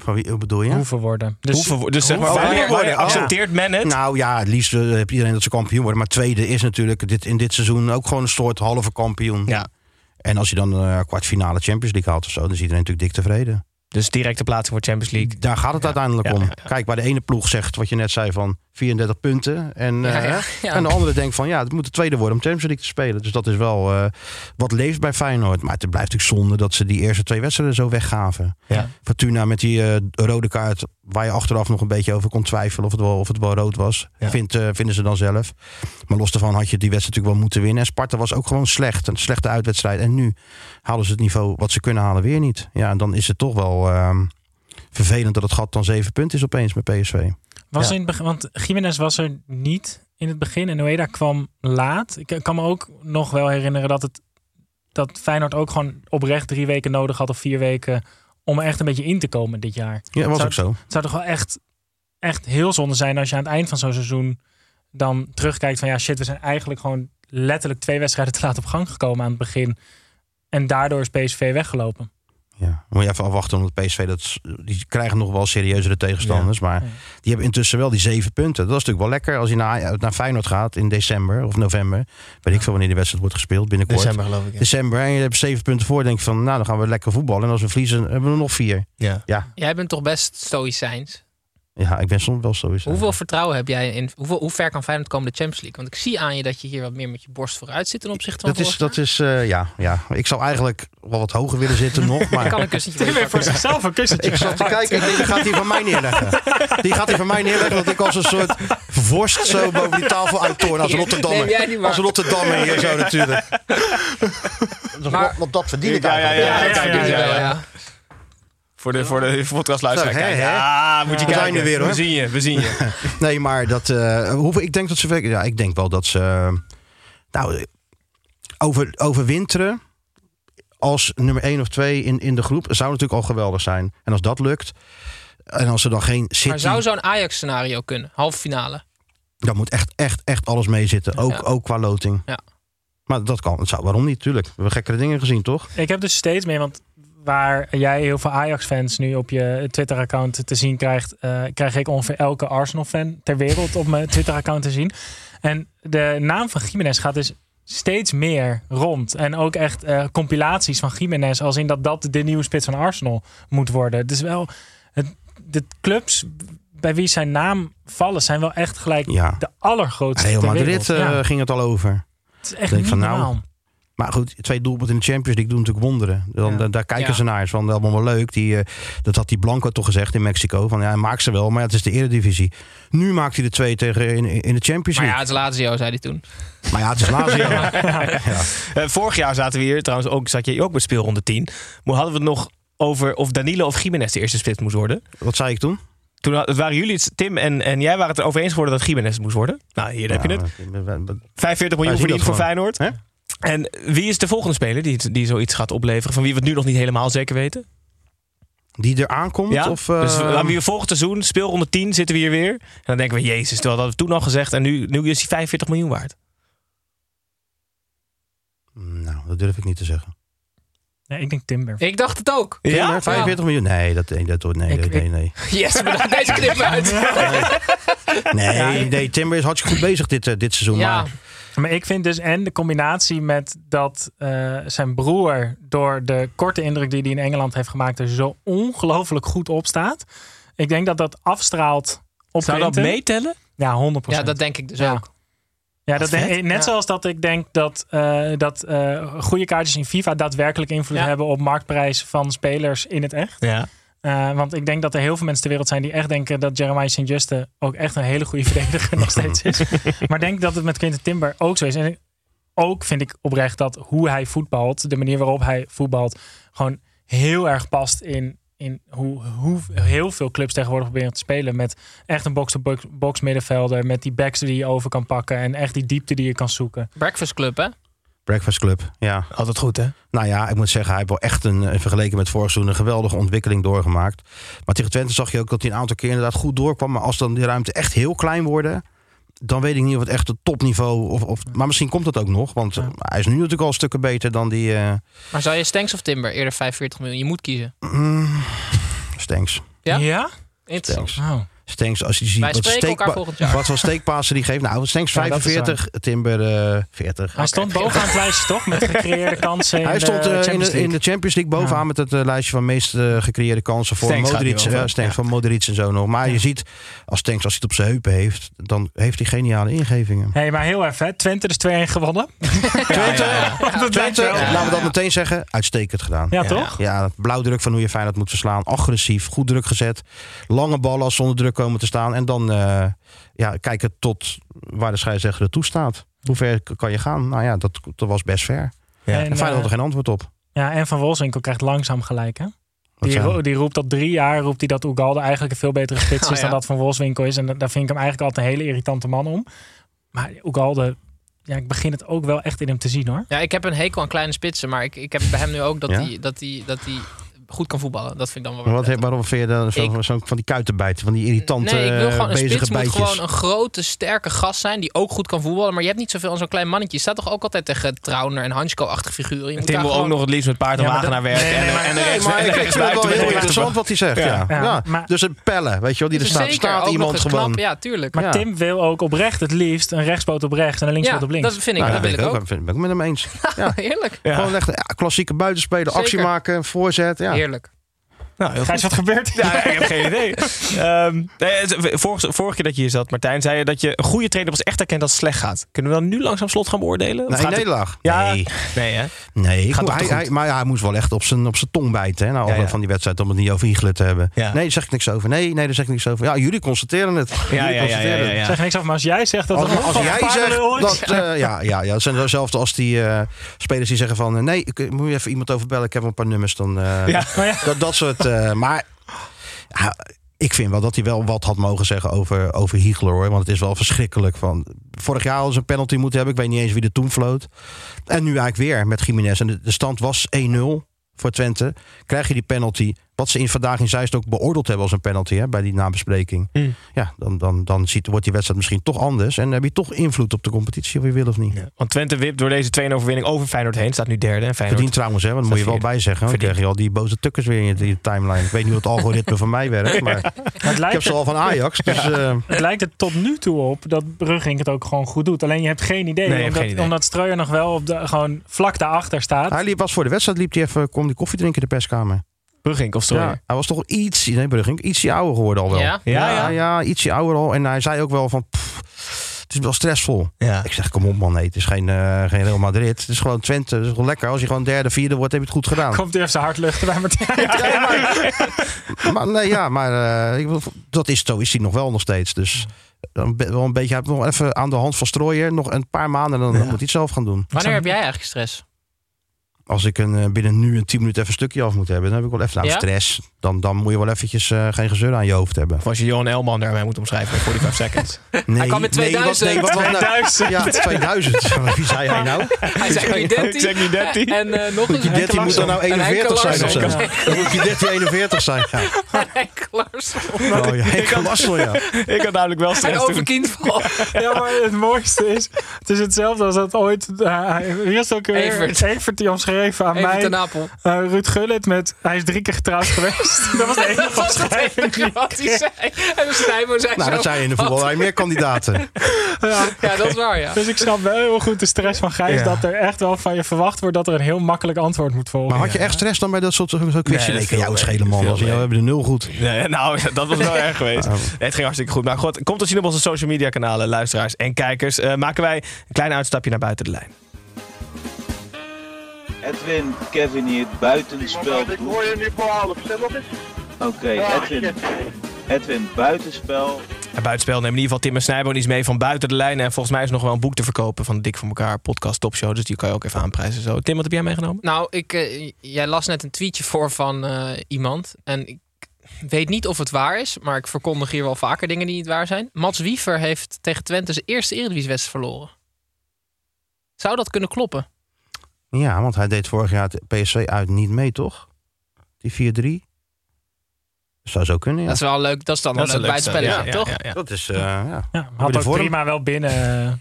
Speaker 7: Van wie hoe bedoel je?
Speaker 9: Hoeven worden. Dus,
Speaker 2: Hoeveel wo- dus zeg maar, wanneer, wanneer accepteert men het?
Speaker 7: Nou ja, het liefst eh, heeft iedereen dat ze kampioen worden. Maar tweede is natuurlijk dit, in dit seizoen ook gewoon een soort halve kampioen.
Speaker 2: Ja.
Speaker 7: En als je dan een kwartfinale Champions League haalt of zo, dan is iedereen natuurlijk dik tevreden.
Speaker 2: Dus directe plaatsing voor Champions League.
Speaker 7: Daar gaat het uiteindelijk
Speaker 2: Ja,
Speaker 7: om.
Speaker 2: ja.
Speaker 7: Kijk, waar de ene ploeg zegt, wat je net zei, van 34 punten. En,
Speaker 8: Ja,
Speaker 7: eh,
Speaker 8: ja, ja.
Speaker 7: en de andere denkt van, ja, het moet de tweede worden om Champions League te spelen. Dus dat is wel eh, wat leeft bij Feyenoord. Maar het blijft natuurlijk zonde dat ze die eerste twee wedstrijden zo weggaven.
Speaker 2: Ja.
Speaker 7: Fortuna met die eh, rode kaart, waar je achteraf nog een beetje over kon twijfelen of het wel, of het wel rood was.
Speaker 2: Ja.
Speaker 7: Vindt, eh, vinden ze dan zelf. Maar los daarvan had je die wedstrijd natuurlijk wel moeten winnen. En Sparta was ook gewoon slecht. Een slechte uitwedstrijd. En nu halen ze het niveau wat ze kunnen halen weer niet. Ja, en dan is het toch wel ehm, vervelend dat het gat dan zeven punten is opeens met PSV.
Speaker 9: Was
Speaker 2: Ja.
Speaker 9: in het begin, want Jiménez was er niet in het begin en Noeda kwam laat. Ik kan me ook nog wel herinneren dat, het, dat Feyenoord ook gewoon oprecht drie weken nodig had of vier weken om er echt een beetje in te komen dit jaar.
Speaker 7: Ja, dat was
Speaker 9: Zou-
Speaker 7: ook zo.
Speaker 9: Het zou toch wel echt, echt heel zonde zijn als je aan het eind van zo'n seizoen dan terugkijkt van ja shit, we zijn eigenlijk gewoon letterlijk twee wedstrijden te laat op gang gekomen aan het begin. En daardoor is PSV weggelopen.
Speaker 7: Ja, moet je even afwachten, omdat PSV dat, die krijgen nog wel serieuzere tegenstanders. Maar
Speaker 9: Ja.
Speaker 7: die hebben intussen wel die zeven punten. Dat is natuurlijk wel lekker als je naar, naar Feyenoord gaat in december of november. Weet ik veel wanneer die wedstrijd wordt gespeeld binnenkort.
Speaker 2: December geloof ik. ja.
Speaker 7: December. En je hebt zeven punten voor. denk je van, nou dan gaan we lekker voetballen. En als we verliezen, hebben we er nog vier.
Speaker 2: Ja.
Speaker 8: Jij bent toch best stoïcijns.
Speaker 7: Ja, ik ben soms wel sowieso.
Speaker 8: Hoeveel vertrouwen heb jij in... Hoeveel, hoe ver kan Feyenoord komen de Champions League? Want ik zie aan je dat je hier wat meer met je borst vooruit zit ten opzichte van
Speaker 7: Dat is, dat is eh, ja, ja. Ik zou eigenlijk wel wat hoger willen zitten nog. Maar
Speaker 8: kan een kussentje
Speaker 9: Weer voor zichzelf een kussentje.
Speaker 7: Ik zat te kijken, ik denk, die gaat hij van mij neerleggen. Die gaat hij van mij neerleggen, dat ik als een soort vorst zo boven die tafel uittoorn. Als Rotterdammer. Als Rotterdammer hier zo natuurlijk.
Speaker 8: Maar-
Speaker 7: Want dat verdien ik
Speaker 2: Ja, ja,
Speaker 7: eigenlijk.
Speaker 2: ja.
Speaker 8: ja.
Speaker 2: Voor de, voor de podcastluisteraar. Kijken. Ja, moet je
Speaker 7: We zijn
Speaker 2: kijken.
Speaker 7: er weer, hoor.
Speaker 2: We zien je, we zien je.
Speaker 7: Nee, maar dat, eh, hoeveel, ik denk dat ze... Ja, ik denk wel dat ze... eh, nou, over, overwinteren als nummer 1 of 2 in, in de groep zou natuurlijk al geweldig zijn. En als dat lukt... En als er dan geen City...
Speaker 8: Maar zou zo'n Ajax-scenario kunnen? Halve finale.
Speaker 7: Dan moet echt, echt, echt alles meezitten. Ook,
Speaker 8: Ja.
Speaker 7: ook qua loting.
Speaker 8: Ja.
Speaker 7: Maar dat kan. Het zou, waarom niet? Tuurlijk. We hebben gekkere dingen gezien, toch?
Speaker 9: Ik heb dus steeds meer, want waar jij heel veel Ajax-fans nu op je Twitter-account te zien krijgt, eh, krijg ik ongeveer elke Arsenal-fan ter wereld op mijn Twitter-account te zien. En de naam van Jiménez gaat dus steeds meer rond. En ook echt eh, compilaties van Jiménez, als in dat dat de nieuwe spits van Arsenal moet worden. Dus wel, het, de clubs bij wie zijn naam vallen, zijn wel echt gelijk
Speaker 7: Ja.
Speaker 9: de allergrootste ter
Speaker 7: Madrid eh,
Speaker 9: Ja,
Speaker 7: ging het al over.
Speaker 9: het is echt
Speaker 7: denk
Speaker 9: niet
Speaker 7: van, nou,
Speaker 9: normaal.
Speaker 7: Maar goed, twee doelpunten in de Champions League doen natuurlijk wonderen. Dan,
Speaker 9: Ja.
Speaker 7: Daar kijken
Speaker 8: Ja.
Speaker 7: ze naar. Het is van allemaal wel leuk. Die, eh, dat had die Blanco toch gezegd in Mexico. Van ja, hij maakt ze wel, maar ja, het is de eredivisie. Nu maakt hij de twee tegen in, in de Champions
Speaker 8: Maar ja,
Speaker 7: League.
Speaker 8: het is Lazio, zei hij toen.
Speaker 7: Maar ja, het is Lazio. ja.
Speaker 2: Eh, vorig jaar zaten we hier, trouwens ook, zat je ook bij speelronde 10. Maar hadden we het nog over of Danilo of Jiménez de eerste spits moest worden.
Speaker 7: Wat zei ik toen?
Speaker 2: Toen had- waren jullie, het- Tim en, en jij waren het erover eens geworden dat Jiménez moest worden. Nou, hier heb je het.
Speaker 7: Ja, we- we-
Speaker 2: 45 miljoen verdiend voor. Feyenoord.
Speaker 7: Hè?
Speaker 2: En wie is de volgende speler die, die zoiets gaat opleveren? Van wie we het nu nog niet helemaal zeker weten?
Speaker 7: Die er aankomt?
Speaker 2: Ja?
Speaker 7: Of, eh,
Speaker 2: dus laten we hier volgend seizoen, speelronde 10, zitten we hier weer. En dan denken we, jezus, dat hadden we toen al gezegd. En nu, nu is hij 45 miljoen waard.
Speaker 7: Nou, dat durf ik niet te zeggen.
Speaker 9: Nee, ik denk Timber.
Speaker 8: Ik dacht het ook.
Speaker 7: Ja? 45 miljoen? Nee, dat, dat, nee,
Speaker 9: Ik-
Speaker 7: nee, nee, nee.
Speaker 8: Yes, bedankt. Deze knip uit.
Speaker 7: Nee, nee, Timber is hartstikke goed bezig dit, eh, dit seizoen.
Speaker 8: Ja,
Speaker 7: Maar
Speaker 9: Maar ik vind dus en de combinatie met dat eh, zijn broer door de korte indruk die hij in Engeland heeft gemaakt er zo ongelooflijk goed op staat. Ik denk dat dat afstraalt op
Speaker 2: Zou dat
Speaker 9: Quinten.
Speaker 2: meetellen?
Speaker 9: Ja, 100%.
Speaker 8: ja, dat denk ik dus
Speaker 9: Ja.
Speaker 8: ook.
Speaker 9: Ja, dat denk- net
Speaker 8: Ja.
Speaker 9: zoals dat ik denk dat, eh, dat eh, goede kaartjes in FIFA daadwerkelijk invloed
Speaker 8: Ja.
Speaker 9: hebben op marktprijs van spelers in het echt.
Speaker 2: Ja.
Speaker 9: Eh, want ik denk dat er heel veel mensen ter wereld zijn die echt denken dat Jeremiah St. Juste ook echt een hele goede verdediger nog steeds is. maar ik denk dat het met Quinten Timber ook zo is. En ook vind ik oprecht dat hoe hij voetbalt, de manier waarop hij voetbalt, gewoon heel erg past in, in hoe, hoe heel veel clubs tegenwoordig proberen te spelen. Met echt een box-to-box middenvelder. Met die backs die je over kan pakken. En echt die diepte die je kan zoeken.
Speaker 8: Breakfast Club, hè?
Speaker 7: Breakfast Club, ja.
Speaker 2: Altijd goed, hè?
Speaker 7: Nou ja, ik moet zeggen, hij heeft wel echt een, vergeleken met vorig seizoen, een geweldige ontwikkeling doorgemaakt. Maar tegen Twente zag je ook dat hij een aantal keer inderdaad goed doorkwam. Maar als dan die ruimte echt heel klein worden, dan weet ik niet of het echt het topniveau... Of, of, maar misschien komt het ook nog, want hij is nu natuurlijk al stukken beter dan die... eh
Speaker 8: Maar zou je Stanks of Timber eerder 45 miljoen? Je moet kiezen.
Speaker 7: mm, Stanks.
Speaker 8: Ja?
Speaker 9: Ja?
Speaker 8: Interessant.
Speaker 7: Stanks. Stanks, als je ziet
Speaker 8: Wij
Speaker 7: wat,
Speaker 8: spreken elkaar
Speaker 7: steekpa-
Speaker 8: volgend jaar.
Speaker 7: wat voor steekpassen die geeft. Nou,
Speaker 9: Ja, is
Speaker 7: 45, Timber eh 40.
Speaker 9: Hij stond bovenaan het lijstje toch? Met gecreëerde kansen. in
Speaker 7: Hij
Speaker 9: de
Speaker 7: stond eh, in, de, in
Speaker 9: League.
Speaker 7: de Champions League bovenaan
Speaker 9: Ja.
Speaker 7: met het eh, lijstje van meest eh, gecreëerde kansen voor
Speaker 2: gaat
Speaker 7: Modric. Ja,
Speaker 2: Ja.
Speaker 7: van Modric en zo nog. Maar je ziet, als Stanks als hij het op zijn heupen heeft, dan heeft hij geniale ingevingen.
Speaker 9: Hé, maar heel even. hè. Twente dus 2-1 gewonnen.
Speaker 7: Twente, Twente laten we dat meteen zeggen, uitstekend gedaan.
Speaker 9: Ja, toch?
Speaker 7: Ja, blauwdruk van hoe je Feyenoord moet verslaan. Agressief, goed druk gezet. Lange ballen als ze onder druk komen te staan. En dan eh, ja, kijken tot waar de scheidsrechter het toestaat. Hoe ver kan je gaan? Nou ja, dat, dat was best ver.
Speaker 2: Ja.
Speaker 7: En Feyenoord had
Speaker 9: eh,
Speaker 7: er geen antwoord op.
Speaker 9: Ja, en Van Wolfswinkel krijgt langzaam gelijk, hè? Die, die roept al drie jaar roept hij dat Ugalde eigenlijk een veel betere spits
Speaker 8: Oh,
Speaker 9: is dan
Speaker 8: ja.
Speaker 9: dat Van Wolfswinkel is. En da- daar vind ik hem eigenlijk altijd een hele irritante man om. Maar Ugalde, ja, ik begin het ook wel echt in hem te zien hoor.
Speaker 8: Ja, ik heb een hekel aan kleine spitsen, maar ik, ik heb bij hem nu ook dat
Speaker 7: Ja?
Speaker 8: hij dat die, dat die goed kan voetballen. Dat vind ik dan wel
Speaker 7: wat, waarom vind je dan zo,
Speaker 8: Ik-
Speaker 7: zo van die kuitenbijten, van die irritante
Speaker 8: Nee, ik wil gewoon een
Speaker 7: bezige
Speaker 8: spits moet
Speaker 7: bijtjes?
Speaker 8: gewoon een grote, sterke gast zijn die ook goed kan voetballen. Maar je hebt niet zoveel aan zo'n klein mannetje. Je staat toch ook altijd tegen Trauner en Hansko-achtige figuren. Je moet
Speaker 2: Tim
Speaker 8: daar
Speaker 2: wil ook nog het liefst met paard en
Speaker 9: Ja,
Speaker 2: wagen naar werk.
Speaker 9: nee,
Speaker 2: en,
Speaker 9: nee, maar-
Speaker 2: en de
Speaker 7: Nee,
Speaker 2: rechts-
Speaker 7: maar
Speaker 2: en de
Speaker 7: ik vind het wel heel interessant wat hij zegt. Ja.
Speaker 2: Ja.
Speaker 7: Ja.
Speaker 9: Ja, maar-
Speaker 7: Dus een pellen, weet je wel, die er staat, staat iemand gewoon.
Speaker 8: Ja, tuurlijk.
Speaker 9: Maar. Tim wil ook oprecht het liefst een rechtspoot op rechts en een linkspoot
Speaker 8: ja,
Speaker 9: op links.
Speaker 8: dat vind ik.
Speaker 7: Nou,
Speaker 8: dat wil ik ook.
Speaker 7: Dat ben ik met hem eens.
Speaker 8: Heerlijk.
Speaker 2: Ja.
Speaker 7: Gewoon echt ja, klassieke buitenspeler, actie maken, voorzet. Ja.
Speaker 8: Heerlijk.
Speaker 2: Nou, heel
Speaker 9: Gijs, wat gebeurt?
Speaker 2: Ja, ik heb geen idee. Ehm, vorige, vorige keer dat je hier zat, Martijn, zei je dat je een goede trainer pas echt herkent als het slecht gaat. Kunnen we dan nu langzaam slot gaan beoordelen?
Speaker 7: Nee,
Speaker 2: gaat het-
Speaker 7: nederlaag.
Speaker 2: Ja.
Speaker 7: Nee,
Speaker 2: Nee, hè?
Speaker 7: nee ik
Speaker 2: Gaat
Speaker 7: hij,
Speaker 2: goed?
Speaker 7: hij- maar ja, hij moest wel echt op zijn, op zijn tong bijten. Hè, nou,
Speaker 2: Ja, ja.
Speaker 7: van die wedstrijd, om het niet over Hiegelen te hebben.
Speaker 2: Ja.
Speaker 7: Nee, daar zeg ik niks over. Nee, nee, daar zeg ik niks over. Ja, jullie constateren het.
Speaker 2: Ja,
Speaker 7: Jullie
Speaker 2: ja, ja, ja,
Speaker 7: constateren
Speaker 2: ja,
Speaker 7: het.
Speaker 9: Zeg niks af, maar als jij zegt dat
Speaker 7: Als,
Speaker 9: het
Speaker 7: als
Speaker 9: een
Speaker 7: jij zegt dat, eh, ja, ja, ja, dat zijn dezelfde als die eh, spelers die zeggen van, eh, nee, ik moet je even iemand overbellen, ik heb een paar nummers, dan, eh,
Speaker 2: Ja.
Speaker 9: Maar ja,
Speaker 7: dat, dat soort. Eh, maar ik vind wel dat hij wel wat had mogen zeggen over, over Hiegler hoor. Want het is wel verschrikkelijk. Van, vorig jaar hadden ze een penalty moeten hebben. Ik weet niet eens wie er toen floot. En nu eigenlijk weer met Jiménez. En de, de stand was 1-0 voor Twente. Krijg je die penalty. Wat ze in vandaag in Zeist ook beoordeeld hebben als een penalty hè, bij die nabespreking.
Speaker 2: Hmm.
Speaker 7: Ja, dan, dan, dan ziet, wordt die wedstrijd misschien toch anders. En heb je toch invloed op de competitie of je wil of niet.
Speaker 2: Want Twente wipt door deze 2 overwinning over Feyenoord heen. Staat nu derde. En Feyenoord
Speaker 7: Verdient trouwens, hè, want dat moet je wel bij zeggen. Dan krijg je al die boze tukkers weer in je, in je timeline. Ik weet niet hoe het algoritme van mij werkt. Maar
Speaker 9: het
Speaker 7: ik heb ze al van Ajax. Dus, eh,
Speaker 9: het lijkt er tot nu toe op dat Brugging het ook gewoon goed doet. Alleen je hebt geen idee.
Speaker 2: Nee,
Speaker 9: omdat,
Speaker 2: geen idee.
Speaker 9: omdat Streuer nog wel op de, gewoon vlak daarachter staat.
Speaker 7: Hij liep, was voor de wedstrijd liep hij even, kwam die koffie drinken in de perskamer.
Speaker 2: Brugink of.
Speaker 7: Ja, hij was toch iets, nee, Brugging, ietsje ouder geworden al wel.
Speaker 8: Ja?
Speaker 2: Ja,
Speaker 7: ja,
Speaker 2: ja.
Speaker 7: ja, ietsje ouder al. En hij zei ook wel van, pff, het is wel stressvol.
Speaker 2: Ja.
Speaker 7: Ik zeg, kom op man, nee, het is geen, eh, geen Real Madrid. Het is gewoon Twente, het is wel lekker. Als je gewoon derde, vierde wordt, heb je het goed gedaan.
Speaker 9: Komt eerst zijn hart luchten bij Martijn.
Speaker 7: Ja, maar, maar nee, ja, maar eh, dat is, zo is hij nog wel nog steeds. Dus dan wel een beetje, nog even aan de hand van strooien. Nog een paar maanden, dan, dan moet hij het zelf gaan doen.
Speaker 8: Wanneer heb jij eigenlijk stress?
Speaker 7: Als ik een, eh, binnen nu een 10 minuten even een stukje af moet hebben, dan heb ik wel even nou,
Speaker 8: Ja?
Speaker 7: stress. Dan, dan moet je wel eventjes eh, geen gezeur aan je hoofd hebben.
Speaker 2: Of als je Johan Elman daarmee moet omschrijven in 45 seconds.
Speaker 7: Nee,
Speaker 8: Hij kwam met
Speaker 7: nee, wat-
Speaker 8: 2000.
Speaker 7: nee, wat, wat, nou-
Speaker 9: 2000.
Speaker 7: Ja, 2000. Wie zei hij nou?
Speaker 8: Hij zei nu 13.
Speaker 2: Ik zeg nu 13.
Speaker 8: En eh, nog
Speaker 7: Moet
Speaker 8: een
Speaker 7: je 13 moet dan nou
Speaker 8: En Henke
Speaker 7: 41 zijn of zo? Dan moet je 13, 41 zijn. Ja.
Speaker 8: Henk Larsson.
Speaker 7: Oh, ja, Henk Larsson, ja.
Speaker 2: Ik had namelijk wel stress toen.
Speaker 8: over kindval.
Speaker 9: Ja, maar het mooiste is, het is hetzelfde als dat ooit, uh, wie is het ook weer?
Speaker 8: Evert.
Speaker 9: Evert die omschreven aan
Speaker 8: Even
Speaker 9: mij.
Speaker 8: ten Apel.
Speaker 9: eh, Ruud Gullit met, hij is drie keer getrouwd geweest. Dat was de enige omschrijving
Speaker 8: wat hij zei. En dus Stijmo zei
Speaker 7: Nou,
Speaker 8: zo,
Speaker 7: dat zijn in de voetbal wel meer kandidaten.
Speaker 9: Ja.
Speaker 8: Ja, dat is waar, ja.
Speaker 9: Dus ik snap wel heel goed de stress van Gijs
Speaker 2: Ja.
Speaker 9: dat er echt wel van je verwacht wordt dat er een heel makkelijk antwoord moet volgen.
Speaker 7: Maar had je echt stress dan bij dat soort zo'n quizje?
Speaker 2: Nee,
Speaker 7: ik kan jou schelen, man. Als we hebben de nul goed.
Speaker 2: Nee, nou, dat was wel erg geweest. Nee, het ging hartstikke goed. Maar goed, komt te zien op onze social media kanalen, luisteraars en kijkers. Eh, maken wij een klein uitstapje naar buiten de lijn.
Speaker 10: Edwin, Kevin hier, buitenspel. Ik hoor je nu voor half, stem op eens. Oké, Edwin. Edwin, buitenspel.
Speaker 2: buitenspel nemen in ieder geval Tim en Snijboon iets mee van buiten de lijnen. En volgens mij is nog wel een boek te verkopen van de Dik voor elkaar podcast topshow. Dus die kan je ook even aanprijzen. Zo. Tim, wat heb jij meegenomen?
Speaker 8: Nou, ik, eh, jij las net een tweetje voor van eh, iemand. En ik weet niet of het waar is, maar ik verkondig hier wel vaker dingen die niet waar zijn. Mats Wiever heeft tegen Twente zijn eerste Eredivisiewedstrijd verloren. Zou dat kunnen kloppen?
Speaker 7: Ja, want hij deed vorig jaar het PSV uit niet mee, toch? Die 4-3. Zou zo kunnen, ja.
Speaker 8: Dat is wel leuk. Dat is dan wel
Speaker 2: Dat
Speaker 8: leuk
Speaker 2: een leuk
Speaker 8: toch?
Speaker 2: ja, ja, ja.
Speaker 7: Dat is, eh ja.
Speaker 9: Ja,
Speaker 7: de
Speaker 9: had ook
Speaker 7: vorm.
Speaker 9: prima wel binnen. eh,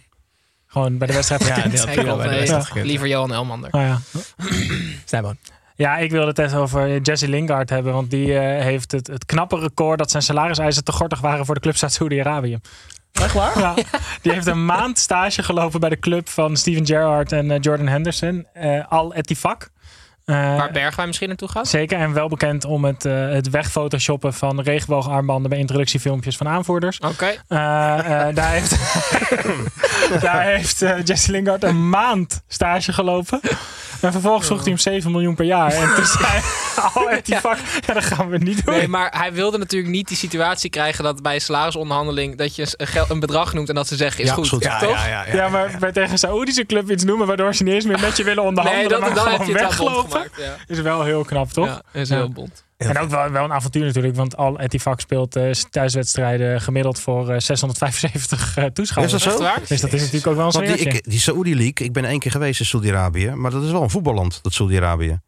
Speaker 9: gewoon bij de wedstrijd
Speaker 2: Ja,
Speaker 9: gekund.
Speaker 2: die had
Speaker 8: Nee,
Speaker 2: prima
Speaker 8: klopt,
Speaker 2: bij de
Speaker 8: nee,
Speaker 2: wedstrijd.
Speaker 8: Liever Johan Elmander.
Speaker 9: Oh, ja.
Speaker 2: Snijboon.
Speaker 9: Ja, ik wilde het even over Jesse Lingard hebben. Want die eh, heeft het, het knappe record dat zijn salariseisen te gortig waren voor de clubs uit Saoedi-Arabië.
Speaker 2: Echt waar?
Speaker 9: Ja, die heeft een maand stage gelopen bij de club van Steven Gerrard en eh, Jordan Henderson. eh, Al Etifak. Eh,
Speaker 8: Waar Bergwijn misschien naartoe gaat?
Speaker 9: Zeker, en wel bekend om het, eh het wegphotoshoppen van regenboogarmbanden bij introductiefilmpjes van aanvoerders.
Speaker 8: Oké.
Speaker 9: Daar heeft, daar heeft Jesse Lingard een maand stage gelopen. En vervolgens vroeg hij hem 7 miljoen per jaar. En toen zei al die
Speaker 8: Ja.
Speaker 9: vak, ja, dat gaan we niet doen.
Speaker 8: Nee, maar hij wilde natuurlijk niet die situatie krijgen dat bij een salarisonderhandeling dat je een, gel- een bedrag noemt en dat ze zeggen is
Speaker 7: Ja,
Speaker 8: goed.
Speaker 2: Ja,
Speaker 8: toch?
Speaker 2: ja, ja, ja,
Speaker 9: ja, maar bij tegen een Saoedische club iets noemen waardoor ze niet eens meer met je willen onderhandelen,
Speaker 8: Nee, dat,
Speaker 9: maar
Speaker 8: dan heb je
Speaker 9: weglopen.
Speaker 8: gemaakt. Ja,
Speaker 9: Is wel heel knap, toch?
Speaker 8: ja is
Speaker 9: Ja.
Speaker 8: heel bond.
Speaker 9: En ook wel, wel een avontuur natuurlijk, want Al Etifak speelt eh, thuiswedstrijden gemiddeld voor eh, 675 eh, toeschouwers.
Speaker 7: Is dat zo?
Speaker 9: Dus dat is natuurlijk ook wel een
Speaker 7: Want die, ik, die Saoedi League, ik ben één keer geweest in Saudi-Arabië. Maar dat is wel een voetballand, dat Saudi-Arabië.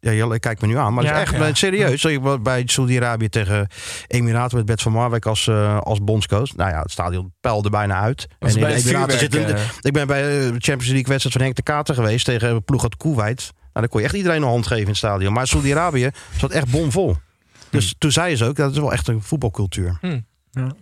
Speaker 7: Ja, Jelle, kijk me nu aan. Maar het
Speaker 9: Ja.
Speaker 7: is echt
Speaker 2: Ja.
Speaker 7: serieus. Je bij Saudi-Arabië tegen Emiraten met Bert van Marwijk als, eh, als bondscoach. Nou ja, het stadion peilde bijna uit. In Emiraten zitten.
Speaker 2: eh,
Speaker 7: Ik ben bij de Champions League wedstrijd van Henk de Kater geweest tegen ploeg uit Kuwait. Nou, dan kon je echt iedereen een hand geven in het stadion. Maar Saudi-Arabië zat echt bomvol. Dus toen zei ze ook, dat is wel echt een voetbalcultuur.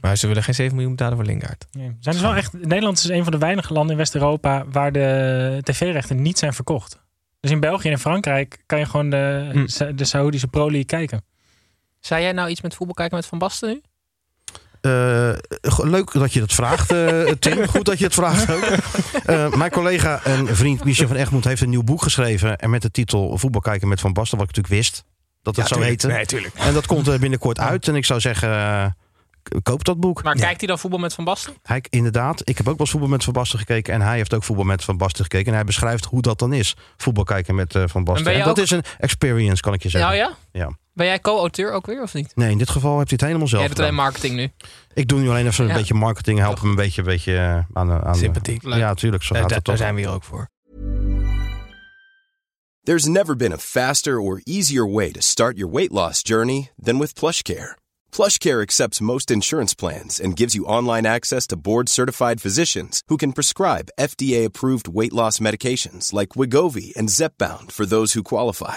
Speaker 2: Maar ze willen geen 7 miljoen betalen voor Lingard.
Speaker 9: Nee. Zijn dus wel echt, Nederland is een van de weinige landen in West-Europa waar de tv-rechten niet zijn verkocht. Dus in België en in Frankrijk kan je gewoon de,
Speaker 2: Hm.
Speaker 9: Sa- de Saoedische Pro League kijken.
Speaker 8: Zei jij nou iets met voetbal kijken met Van Basten nu?
Speaker 7: Eh, leuk dat je dat vraagt, eh, Tim. Goed dat je het vraagt ook. Eh, mijn collega en vriend Michel van Egmond heeft een nieuw boek geschreven. En met de titel Voetbal kijken met Van Basten. Wat ik natuurlijk wist dat het zo heette.
Speaker 2: Nee, tuurlijk.
Speaker 7: En dat komt er binnenkort uit. En ik zou zeggen, eh, koop dat boek.
Speaker 8: Maar
Speaker 2: Ja.
Speaker 8: kijkt hij dan voetbal met Van Basten?
Speaker 7: Hij, inderdaad, ik heb ook wel eens voetbal met Van Basten gekeken. En hij heeft ook voetbal met Van Basten gekeken. En hij beschrijft hoe dat dan is. Voetbal kijken met eh, Van Basten. En dat
Speaker 8: ook-
Speaker 7: is een experience, kan ik je zeggen.
Speaker 8: Nou ja?
Speaker 7: Ja.
Speaker 8: Ben jij co-auteur ook weer of niet?
Speaker 7: Nee, in dit geval heeft hij het helemaal zelf
Speaker 8: Jij doet alleen marketing nu.
Speaker 7: Ik doe nu alleen even een
Speaker 8: Ja.
Speaker 7: beetje marketing. Help hem een beetje, een beetje eh, aan, de- aan
Speaker 2: Sympathiek.
Speaker 8: Leuk.
Speaker 7: Ja, tuurlijk. Zo
Speaker 2: Daar,
Speaker 7: gaat
Speaker 2: daar, zijn we hier ook voor.
Speaker 11: There's never been a faster or easier way to start your weight loss journey than with PlushCare. PlushCare accepts most insurance plans and gives you online access to board-certified physicians who can prescribe FDA-approved weight loss medications like Wigovi and Zepbound for those who qualify.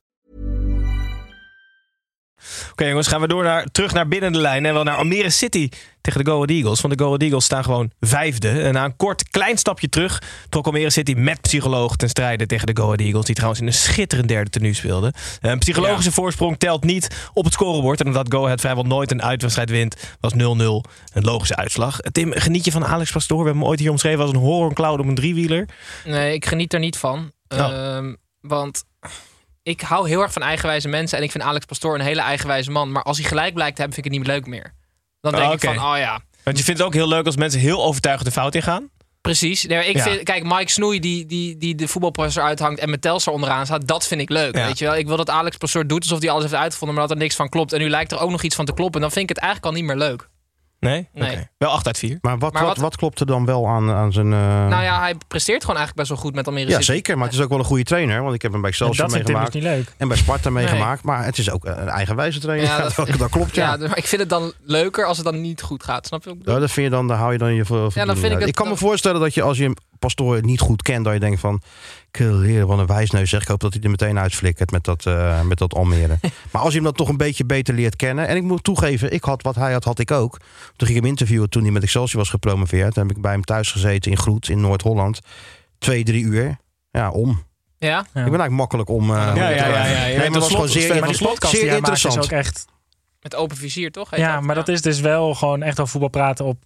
Speaker 2: Oké jongens, gaan we door naar, terug naar binnen de lijn. En wel naar Almere City tegen de Go Ahead Eagles. Want de Go Ahead Eagles staan gewoon vijfde. En na een kort klein stapje terug trok Almere City met psycholoog ten strijde tegen de Go Ahead Eagles. Die trouwens in een schitterend derde tenue speelde. Een psychologische voorsprong telt niet op het scorebord. En omdat Go Ahead vrijwel nooit een uitwedstrijd wint, was 0-0 een logische uitslag. Tim, geniet je van Alex Pastoor? We hebben hem ooit hier omschreven als een horror cloud op een driewieler.
Speaker 8: Nee, ik geniet er niet van.
Speaker 2: Oh.
Speaker 8: Ehm, want ik hou heel erg van eigenwijze mensen. En ik vind Alex Pastoor een hele eigenwijze man. Maar als hij gelijk blijkt te hebben, vind ik het niet meer leuk meer. Dan denk
Speaker 2: Oh,
Speaker 8: ik van, oh ja,
Speaker 2: Want je vindt het ook heel leuk als mensen heel overtuigend de fout ingaan.
Speaker 8: precies. Nee, ik
Speaker 2: Ja.
Speaker 8: vind, kijk, Mike Snoei die, die, die de voetbalprofessor uithangt en met Telstar onderaan staat, dat vind ik leuk.
Speaker 2: Ja.
Speaker 8: Weet je wel? Ik wil dat Alex Pastoor doet alsof hij alles heeft uitgevonden, maar dat er niks van klopt. En nu lijkt er ook nog iets van te kloppen. En dan vind ik het eigenlijk al niet meer leuk.
Speaker 2: Nee?
Speaker 8: Nee.
Speaker 2: Wel 8 uit 4.
Speaker 7: Maar wat,
Speaker 8: Maar
Speaker 7: wat,
Speaker 8: wat-
Speaker 7: wat klopt er dan wel aan, aan zijn... eh,
Speaker 8: Nou ja, hij presteert gewoon eigenlijk best wel goed met Almere
Speaker 7: ja,
Speaker 8: City.
Speaker 7: zeker. Maar het is ook wel een goede trainer. Want ik heb hem bij Excelsior
Speaker 9: dat dus
Speaker 7: meegemaakt.
Speaker 9: niet leuk.
Speaker 7: En bij Sparta meegemaakt. Maar het is ook een eigenwijze trainer.
Speaker 8: Ja,
Speaker 7: Ja,
Speaker 8: dat-
Speaker 7: dat, dat klopt, ja.
Speaker 8: Ja, maar ik vind het dan leuker als het dan niet goed gaat. Snap je wat ik bedoel?
Speaker 7: Ja, dat vind je dan, daar hou je dan je voor.
Speaker 8: Ja, dan vind ik het-
Speaker 7: ik kan me voorstellen dat je als je pastoor niet goed kent, dat je denkt van, leren wat een wijsneus zeg. Ik hoop dat hij er meteen uitflikkert met dat, eh, met dat Almere. maar als je hem dan toch een beetje beter leert kennen. En ik moet toegeven, ik had wat hij had, had ik ook. Toen ging ik hem interviewen toen hij met Excelsior was gepromoveerd. Dan heb ik bij hem thuis gezeten in Groet in Noord-Holland. Twee, drie uur. Ja, om.
Speaker 8: Ja?
Speaker 9: Ja.
Speaker 7: Ik ben eigenlijk makkelijk om. eh,
Speaker 8: Ja,
Speaker 2: ja, ja, ja, ja.
Speaker 7: Nee, maar het was gewoon zeer,
Speaker 2: maar die
Speaker 7: zeer
Speaker 9: maakt is
Speaker 7: interessant.
Speaker 9: ook echt...
Speaker 8: Met open vizier, toch? Heet
Speaker 9: Ja, maar dat is dus wel gewoon echt wel voetbal praten op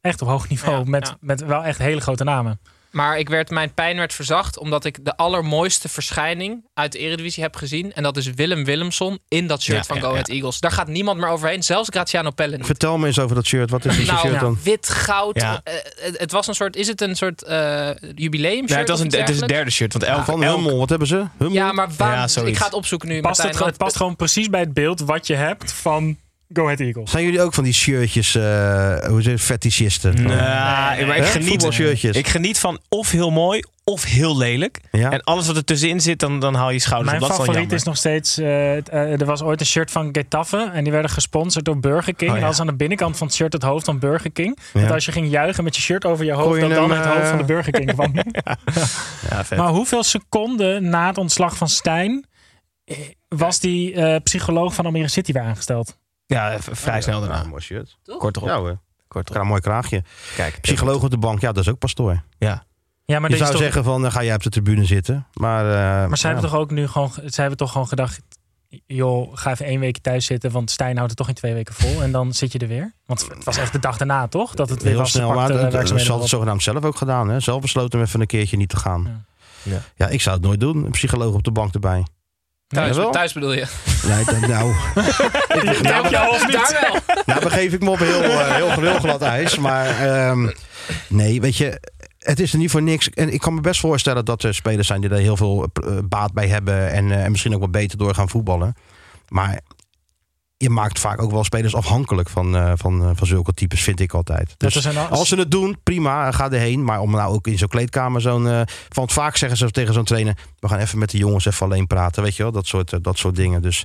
Speaker 9: echt op hoog niveau.
Speaker 8: Ja,
Speaker 9: met,
Speaker 8: ja.
Speaker 9: met wel echt hele grote namen.
Speaker 8: Maar ik werd, mijn pijn werd verzacht omdat ik de allermooiste verschijning uit de Eredivisie heb gezien. En dat is Willem Willemson in dat shirt
Speaker 2: Ja,
Speaker 8: van
Speaker 2: ja,
Speaker 8: Go Ahead
Speaker 2: ja.
Speaker 8: Eagles. Daar gaat niemand meer overheen, zelfs Graziano Pelle niet.
Speaker 7: Vertel me eens over dat shirt. Wat is die
Speaker 8: Nou,
Speaker 7: shirt dan?
Speaker 8: wit, goud.
Speaker 2: Ja.
Speaker 8: eh, het, het was een soort, is het een soort eh jubileum
Speaker 2: Nee, het, was een, het is een derde shirt. Want elk,
Speaker 7: Van
Speaker 2: elk-
Speaker 7: Hummel, wat hebben ze? Hummel?
Speaker 8: Ja, maar waar, ik ga het opzoeken nu.
Speaker 9: Past het, het past gewoon precies bij het beeld wat je hebt van Go Ahead Eagles.
Speaker 7: Zijn jullie ook van die shirtjes, eh hoe zeg je, fetischisten?
Speaker 2: Nee, maar ik geniet, ik geniet van of heel mooi of heel lelijk.
Speaker 7: Ja.
Speaker 2: En alles wat er tussenin zit, dan, dan haal je schouders
Speaker 9: Mijn
Speaker 2: op. Wel
Speaker 9: favoriet is nog steeds... eh, eh, er was ooit een shirt van Getafe. En die werden gesponsord door Burger King.
Speaker 2: Oh,
Speaker 9: En
Speaker 2: ja.
Speaker 9: was aan de binnenkant van het shirt het hoofd van Burger King.
Speaker 7: Ja.
Speaker 9: Dat als je ging juichen met je shirt over je hoofd... Dan
Speaker 7: hem,
Speaker 9: het hoofd van de Burger King kwam.
Speaker 2: Ja, vet.
Speaker 9: Maar hoeveel seconden na het ontslag van Stijn... was die eh, psycholoog van Almere City weer aangesteld?
Speaker 2: Ja, v- vrij snel daarna.
Speaker 7: mooi shirt.
Speaker 2: Kort erop.
Speaker 7: Ja hoor.
Speaker 2: Kort
Speaker 7: Ja,
Speaker 2: erop.
Speaker 7: een mooi kraagje.
Speaker 2: Kijk,
Speaker 7: Psycholoog op de bank, ja, dat is ook pastoor.
Speaker 2: Ja.
Speaker 9: Ja, maar,
Speaker 7: je zou
Speaker 9: toch-
Speaker 7: zeggen van, eh, ga jij op de tribune zitten. Maar, eh,
Speaker 9: maar zij
Speaker 7: ja.
Speaker 9: hebben toch ook nu gewoon... Zij hebben toch gewoon gedacht... joh, ga even één week thuis zitten... want Stijn houdt het toch in twee weken vol... en dan zit je er weer. Want het was echt de dag daarna, toch? Dat het weer
Speaker 7: Heel
Speaker 9: was. ze
Speaker 7: snel, maar dat, dat zal het zogenaamd zelf ook gedaan. Hè? Zelf besloten om even een keertje niet te gaan.
Speaker 2: Ja.
Speaker 7: Ja, ik zou het nooit doen. Een psycholoog op de bank erbij.
Speaker 8: Thuis,
Speaker 7: Jawel.
Speaker 8: thuis bedoel je?
Speaker 7: Nee, dat, nou,
Speaker 9: je of niet?
Speaker 8: Daar wel.
Speaker 7: nou begeef ik me op heel, eh, heel, heel glad ijs. Maar ehm, nee, weet je, het is er niet voor niks. En ik kan me best voorstellen dat er spelers zijn die er heel veel eh, baat bij hebben. En, eh, en misschien ook wat beter door gaan voetballen. Maar je maakt vaak ook wel spelers afhankelijk van, eh, van, eh, van zulke types, vind ik altijd. Dus
Speaker 9: al-
Speaker 7: als ze het doen, prima, ga erheen. Maar om nou ook in zo'n kleedkamer zo'n... eh want vaak zeggen ze tegen zo'n trainer... we gaan even met de jongens even alleen praten, weet je wel? Dat soort, dat soort dingen. Dus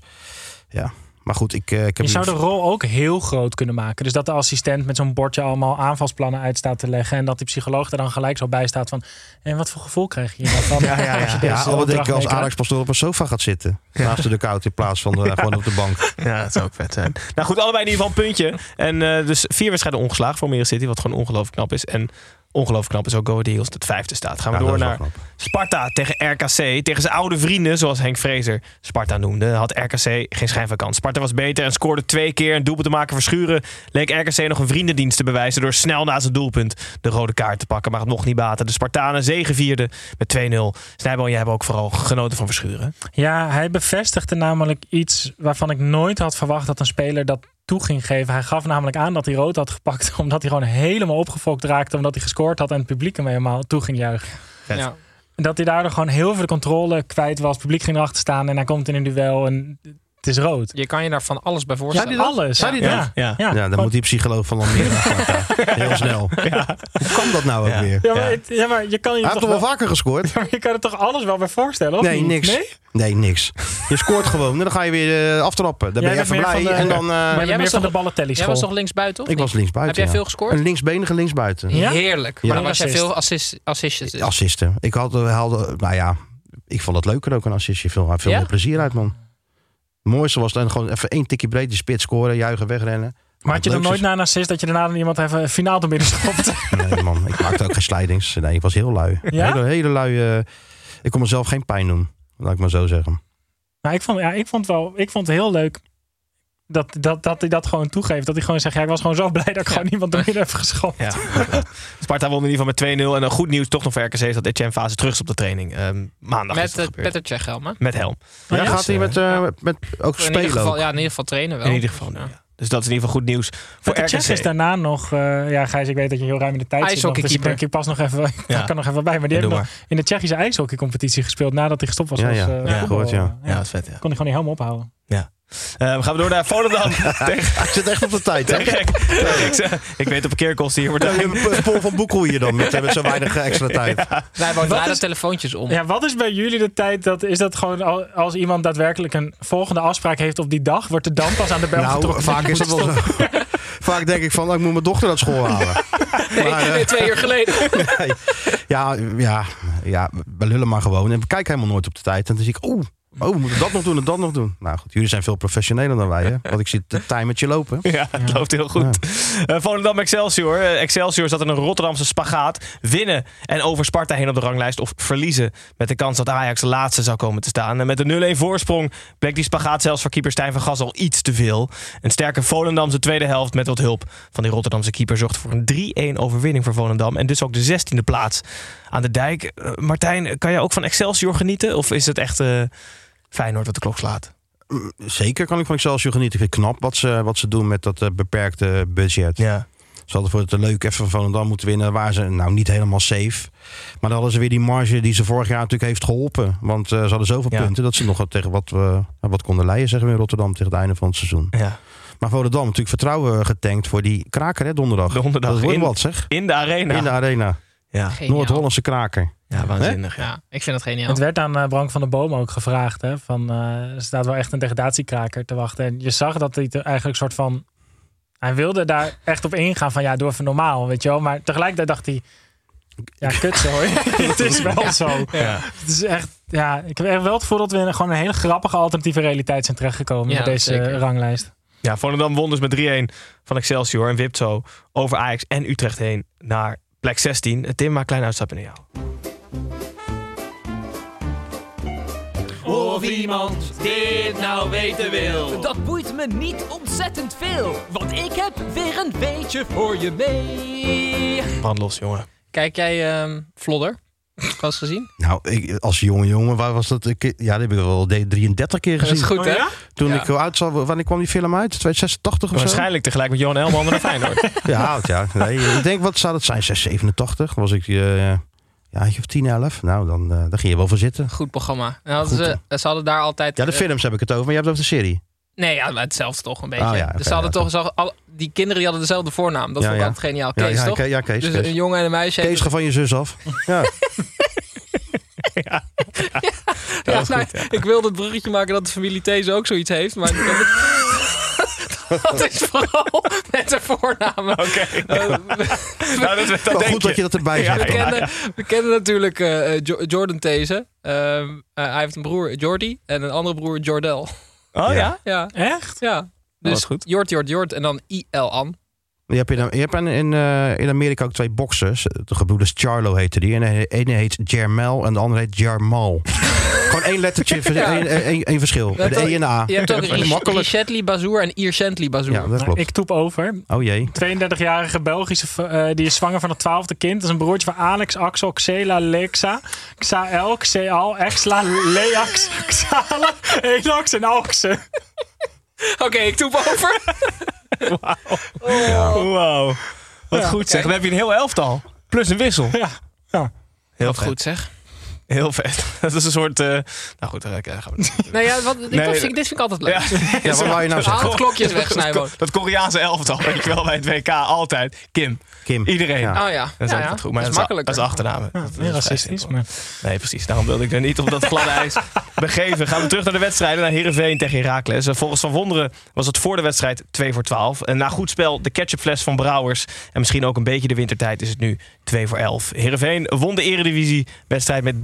Speaker 7: ja, maar goed, ik, eh, ik heb...
Speaker 9: Je zou de rol ook heel groot kunnen maken. Dus dat de assistent met zo'n bordje allemaal aanvalsplannen uit staat te leggen. En dat die psycholoog er dan gelijk zo bij staat van... En wat voor gevoel krijg je hier nou?
Speaker 7: Ja, ja,
Speaker 9: als je
Speaker 7: ja. ja al
Speaker 9: opdracht
Speaker 7: denk ik als? Alex Pastoor op een sofa gaat zitten. Naast de koud in plaats van eh, gewoon op de bank.
Speaker 2: Ja, dat zou ook vet zijn. Nou goed, allebei in ieder geval een puntje. En eh, dus vier wedstrijden ongeslagen voor Almere City, wat gewoon ongelooflijk knap is. En ongelooflijk knap is ook Go Eagles, dat vijfde staat. Gaan we
Speaker 7: Ja,
Speaker 2: door naar. Sparta tegen RKC. Tegen zijn oude vrienden, zoals Henk Vrezer Sparta noemde, had RKC geen schijn van kans. Sparta was beter en scoorde twee keer. Een doelpunt te maken verschuren leek RKC nog een vriendendienst te bewijzen... door snel na zijn doelpunt de rode kaart te pakken. Maar het mocht niet baten. De Spartanen zegevierden met 2-0. Snijbal, jij hebt ook vooral genoten van verschuren.
Speaker 9: Ja, hij bevestigde namelijk iets waarvan ik nooit had verwacht dat een speler dat toe ging geven. Hij gaf namelijk aan dat hij rood had gepakt omdat hij gewoon helemaal opgefokt raakte omdat hij gescoord had en het publiek hem helemaal toe ging juichen.
Speaker 2: Vet.
Speaker 8: Ja.
Speaker 9: En dat hij daardoor gewoon heel veel de controle kwijt was. Het publiek ging erachter staan en hij komt in een duel en het is rood.
Speaker 8: Je kan je daar van alles bij voorstellen.
Speaker 9: Alles. Ja.
Speaker 7: dat?
Speaker 2: Ja.
Speaker 9: Ja.
Speaker 7: Ja, dan moet die psycholoog van Almere Sparta. Heel snel. Hoe kan dat nou ook
Speaker 2: Ja.
Speaker 7: weer?
Speaker 9: Ja, maar, het- ja, maar je kan je
Speaker 7: Hij heeft
Speaker 9: toch
Speaker 7: toch wel
Speaker 9: wel,
Speaker 7: vaker gescoord?
Speaker 9: maar je kan er toch alles wel bij voorstellen, of
Speaker 7: Nee, niks.
Speaker 9: Nee?
Speaker 7: Nee, niks. Je scoort gewoon en dan ga je weer eh, aftrappen. Dan
Speaker 9: Jij
Speaker 7: ben je even blij.
Speaker 9: de-
Speaker 7: en dan, eh,
Speaker 9: Maar jij
Speaker 8: was
Speaker 9: van de ballentelly
Speaker 8: Jij was toch linksbuiten, of
Speaker 7: ik was linksbuiten.
Speaker 8: Heb jij
Speaker 7: ja.
Speaker 8: veel gescoord?
Speaker 7: Een linksbenige linksbuiten.
Speaker 9: Ja?
Speaker 8: Heerlijk.
Speaker 7: Ja.
Speaker 8: Maar was jij veel assist, assistjes dus?
Speaker 7: Assisten. Ik had, we hadden, nou ja, ik vond het leuker ook een assistje. Veel, veel
Speaker 8: Ja?
Speaker 7: meer plezier uit, man. Het mooiste was dan gewoon even één tikje breed, die spits scoren, juichen, wegrennen.
Speaker 9: Maar had je dan nooit na een assist dat je daarna dan iemand even finaal door midden schopt?
Speaker 7: is- Nee, man. Ik maakte ook geen slijdings. Nee, ik was heel lui.
Speaker 9: Ja?
Speaker 7: Hele, hele lui. eh, ik kon mezelf geen pijn doen. Laat ik maar zo zeggen.
Speaker 9: Maar ik vond, ja, ik vond, wel, ik vond het heel leuk dat, dat, dat hij dat gewoon toegeeft. Dat hij gewoon zegt, ja, ik was gewoon zo blij dat ik gewoon niemand door midden heb geschopt.
Speaker 2: Ja. Sparta won in ieder geval met 2-0. En een goed nieuws toch nog voor RKC is dat Etienne Fase terug is op de training. Ehm, maandag is
Speaker 8: Met
Speaker 2: dat
Speaker 8: uh,
Speaker 2: gebeurd.
Speaker 8: Peter Tjechhelm, hè?
Speaker 2: Met helm.
Speaker 7: Ja,
Speaker 9: ja?
Speaker 7: gaat hij met, eh, met, met ook
Speaker 8: In ieder
Speaker 7: spelen
Speaker 8: geval,
Speaker 7: ook?
Speaker 8: ja, in ieder geval trainen wel.
Speaker 2: In ieder geval.
Speaker 8: Ja.
Speaker 2: ja. Dus dat is in ieder geval goed nieuws voor
Speaker 9: Met de Tsjech
Speaker 2: RKC.
Speaker 9: is daarna nog, eh, ja Gijs, ik weet dat je heel ruim in de tijd zit. nog, Dus ik denk, ik pas nog even, ik
Speaker 2: Ja.
Speaker 9: kan nog even bij. Maar die
Speaker 2: Ja,
Speaker 9: heeft nog in de Tsjechische ijshockeycompetitie gespeeld nadat hij gestopt was.
Speaker 7: Ja,
Speaker 9: als,
Speaker 7: ja.
Speaker 9: eh,
Speaker 7: Ja, gehoord, ja.
Speaker 2: Ja, dat is vet. Ja.
Speaker 9: Kon hij gewoon niet helemaal ophouden.
Speaker 2: Ehm, gaan we door naar Volendam. tegen,
Speaker 7: Ik zit echt op de tijd. hè?
Speaker 2: tegen, tegen- ik, zeg- ik weet de parkeerkosten hier. Wordt
Speaker 7: Ja, je hebt een Paul van Boekel hier dan, met, met zo weinig eh, extra tijd.
Speaker 8: Wij hebben
Speaker 9: Wat
Speaker 8: draaien
Speaker 9: is-
Speaker 8: telefoontjes om.
Speaker 9: Ja, wat is bij jullie de tijd? Dat, is dat gewoon al- als iemand daadwerkelijk een volgende afspraak heeft op die dag, wordt de dan pas aan de bel
Speaker 7: Nou,
Speaker 9: getrokken?
Speaker 7: vaak is het wel zo. Vaak denk ik van, oh, ik moet mijn dochter uit school halen. Maar, eh,
Speaker 8: Twee uur geleden.
Speaker 7: nee. ja, ja, ja, we lullen maar gewoon. En we kijken helemaal nooit op de tijd. En dan zie ik, oeh, Oh, we moeten dat nog doen en dat nog doen. Nou goed, jullie zijn veel professioneler dan wij, hè? Want ik zie het timertje lopen.
Speaker 2: Ja, het loopt heel goed. Eh Volendam Excelsior. Eh, Excelsior zat in een Rotterdamse spagaat. Winnen en over Sparta heen op de ranglijst. Of verliezen met de kans dat Ajax laatste zou komen te staan. En met de 0-1 voorsprong bleek die spagaat zelfs voor keeper Stijn van Gas al iets te veel. Een sterke Volendamse tweede helft met wat hulp van die Rotterdamse keeper zorgde voor een 3-1 overwinning voor Volendam. En dus ook de 16e plaats aan de dijk. Eh, Martijn, kan jij ook van Excelsior genieten? Of is het echt eh Feyenoord wat de klok slaat?
Speaker 7: Zeker kan ik van Excelsior genieten. Ik vind het knap wat ze, wat ze doen met dat eh, beperkte budget.
Speaker 2: Ja.
Speaker 7: Ze hadden voor het leuk even van Volendam moeten winnen. Waar ze nou niet helemaal safe. Maar dan hadden ze weer die marge die ze vorig jaar natuurlijk heeft geholpen. Want eh, ze hadden zoveel
Speaker 2: Ja.
Speaker 7: punten dat ze nog wat tegen wat, eh, wat konden leiden zeggen we in Rotterdam tegen het einde van het seizoen.
Speaker 2: Ja.
Speaker 7: Maar Volendam natuurlijk vertrouwen getankt voor die kraker hè, donderdag.
Speaker 2: Donderdag
Speaker 7: Dat wordt wat zeg.
Speaker 2: In de arena.
Speaker 7: In de arena.
Speaker 2: Ja.
Speaker 7: Noord-Hollandse kraker.
Speaker 2: Ja, waanzinnig. Ja.
Speaker 8: Ja, ik vind het geniaal.
Speaker 9: Het werd aan eh, Brank van der Boom ook gevraagd. Hè, van, eh, er staat wel echt een degradatiekraker te wachten. En je zag dat hij er eigenlijk soort van... Hij wilde daar echt op ingaan van ja, doe even normaal, weet je wel. Maar tegelijkertijd dacht hij... Ja, kut zo hoor. het is wel zo.
Speaker 2: Ja.
Speaker 9: Het is echt... Ja, ik heb echt wel het gevoel dat we in gewoon een hele grappige alternatieve realiteit zijn terechtgekomen
Speaker 8: Ja,
Speaker 9: met deze
Speaker 8: zeker.
Speaker 9: ranglijst.
Speaker 2: Ja, Volendam won dus met 3-1 van Excelsior en wipt zo over Ajax en Utrecht heen naar plek 16. Tim, maak een klein uitstapje naar jou.
Speaker 3: Of iemand dit nou weten wil. Dat boeit me niet ontzettend veel. Want ik heb weer een beetje voor je mee.
Speaker 2: Brandlos, jongen.
Speaker 8: Kijk jij ehm Vlodder? Wel eens gezien?
Speaker 7: Nou, ik, als jonge jongen, waar was dat? Ik, ja, dat heb ik wel 33 keer
Speaker 8: Dat
Speaker 7: gezien.
Speaker 8: is goed, hè?
Speaker 7: Toen
Speaker 8: Ja.
Speaker 7: ik uit zag, wanneer kwam die film uit? 286 of zo?
Speaker 2: Waarschijnlijk tegelijk met Johan Elman naar Feyenoord.
Speaker 7: Ja, oud, ja. Nee, ik denk, wat zou dat zijn? 687? Was ik eh ja, of 10, 11? Nou, dan, eh dan ging je wel voor zitten.
Speaker 8: Goed programma. En hadden
Speaker 7: Goed,
Speaker 8: ze, ze hadden daar altijd...
Speaker 7: Ja, de
Speaker 8: eh,
Speaker 7: films heb ik het over, maar je hebt het over de serie.
Speaker 8: Nee, ja, maar hetzelfde toch een beetje.
Speaker 7: Oh, ja, oké,
Speaker 8: dus ze hadden
Speaker 7: ja,
Speaker 8: toch, zo, al, die kinderen die hadden dezelfde voornaam. Dat
Speaker 7: Ja,
Speaker 8: vond ik
Speaker 7: ja.
Speaker 8: altijd geniaal. Kees,
Speaker 7: ja,
Speaker 8: toch?
Speaker 7: Ke- ja, Kees,
Speaker 8: Dus
Speaker 7: Kees.
Speaker 8: een jongen en een meisje.
Speaker 7: Kees, ga van je zus af. Ja.
Speaker 2: Is
Speaker 8: nou,
Speaker 2: goed, ja.
Speaker 8: Ik wilde het bruggetje maken dat de familie Thees ook zoiets heeft. Maar dat, is vooral met de voornamen.
Speaker 2: Oké.
Speaker 8: Eh,
Speaker 2: Nou, dat, dat
Speaker 7: Wel
Speaker 2: denk
Speaker 7: goed dat je dat erbij
Speaker 2: Ja,
Speaker 7: zegt.
Speaker 8: we,
Speaker 2: ja,
Speaker 8: kennen,
Speaker 2: ja.
Speaker 8: we kennen natuurlijk eh, eh, Jo- Jordan These. Ehm, eh, hij heeft een broer, Jordi. En een andere broer, Jordel.
Speaker 2: Oh ja?
Speaker 8: Ja,
Speaker 9: Echt?
Speaker 8: ja. Dus
Speaker 2: is goed.
Speaker 8: Jord, Jord, Jord. En dan I-L-An.
Speaker 7: Je hebt in, je hebt in, in, eh, in Amerika ook twee boxers. De gebroeders Charlo heten die. En de ene heet Jermel en de andere heet Jarmal. Gewoon één lettertje, één, één, één verschil. De E en de A.
Speaker 8: Je hebt ook. Richetli Bazour en Irshentli Bazour.
Speaker 7: Ja, dat klopt.
Speaker 9: ik toep over.
Speaker 7: Oh jee.
Speaker 9: 32-jarige Belgische eh, die is zwanger van het twaalfde kind. Dat is een broertje van Alex, Axel, Xela, Lexa, Xael, Xeal, Exla, Leax, Xala, Enox en Alxe.
Speaker 8: Oké, ik toep over.
Speaker 2: Wow. Wat
Speaker 9: Ja.
Speaker 2: goed zeg. Dan heb je een heel elftal. Plus een wissel.
Speaker 9: Ja, ja.
Speaker 2: Heel
Speaker 8: Wat
Speaker 2: vet.
Speaker 8: goed zeg.
Speaker 2: Heel vet. Dat is een soort... eh, nou goed, daar gaan we
Speaker 8: Nou ja, wat, ik,
Speaker 2: Nee,
Speaker 8: vind, dit vind ik altijd leuk.
Speaker 2: Ja,
Speaker 7: Ja, wat wou je nou zeggen?
Speaker 8: het klokjes weg,
Speaker 2: dat, dat Koreaanse elftal, weet je wel, bij het WK altijd. Kim.
Speaker 7: Kim.
Speaker 2: Iedereen.
Speaker 7: Ja.
Speaker 8: Oh ja,
Speaker 2: Dat is
Speaker 8: ja,
Speaker 2: goed. Maar
Speaker 8: dat is
Speaker 2: is, dat is achternamen. Dat is
Speaker 9: racistisch, maar...
Speaker 2: Nee, precies. Daarom wilde ik er niet op dat gladde ijs begeven. Gaan we terug naar de wedstrijden. Naar Heerenveen tegen Heracles. Eh, Volgens Van Wonderen was het voor de wedstrijd 2 voor 12. En na goed spel de ketchupfles van Brouwers. En misschien ook een beetje de wintertijd is het nu 2 voor 11. Heerenveen won de eredivisie wedstrijd met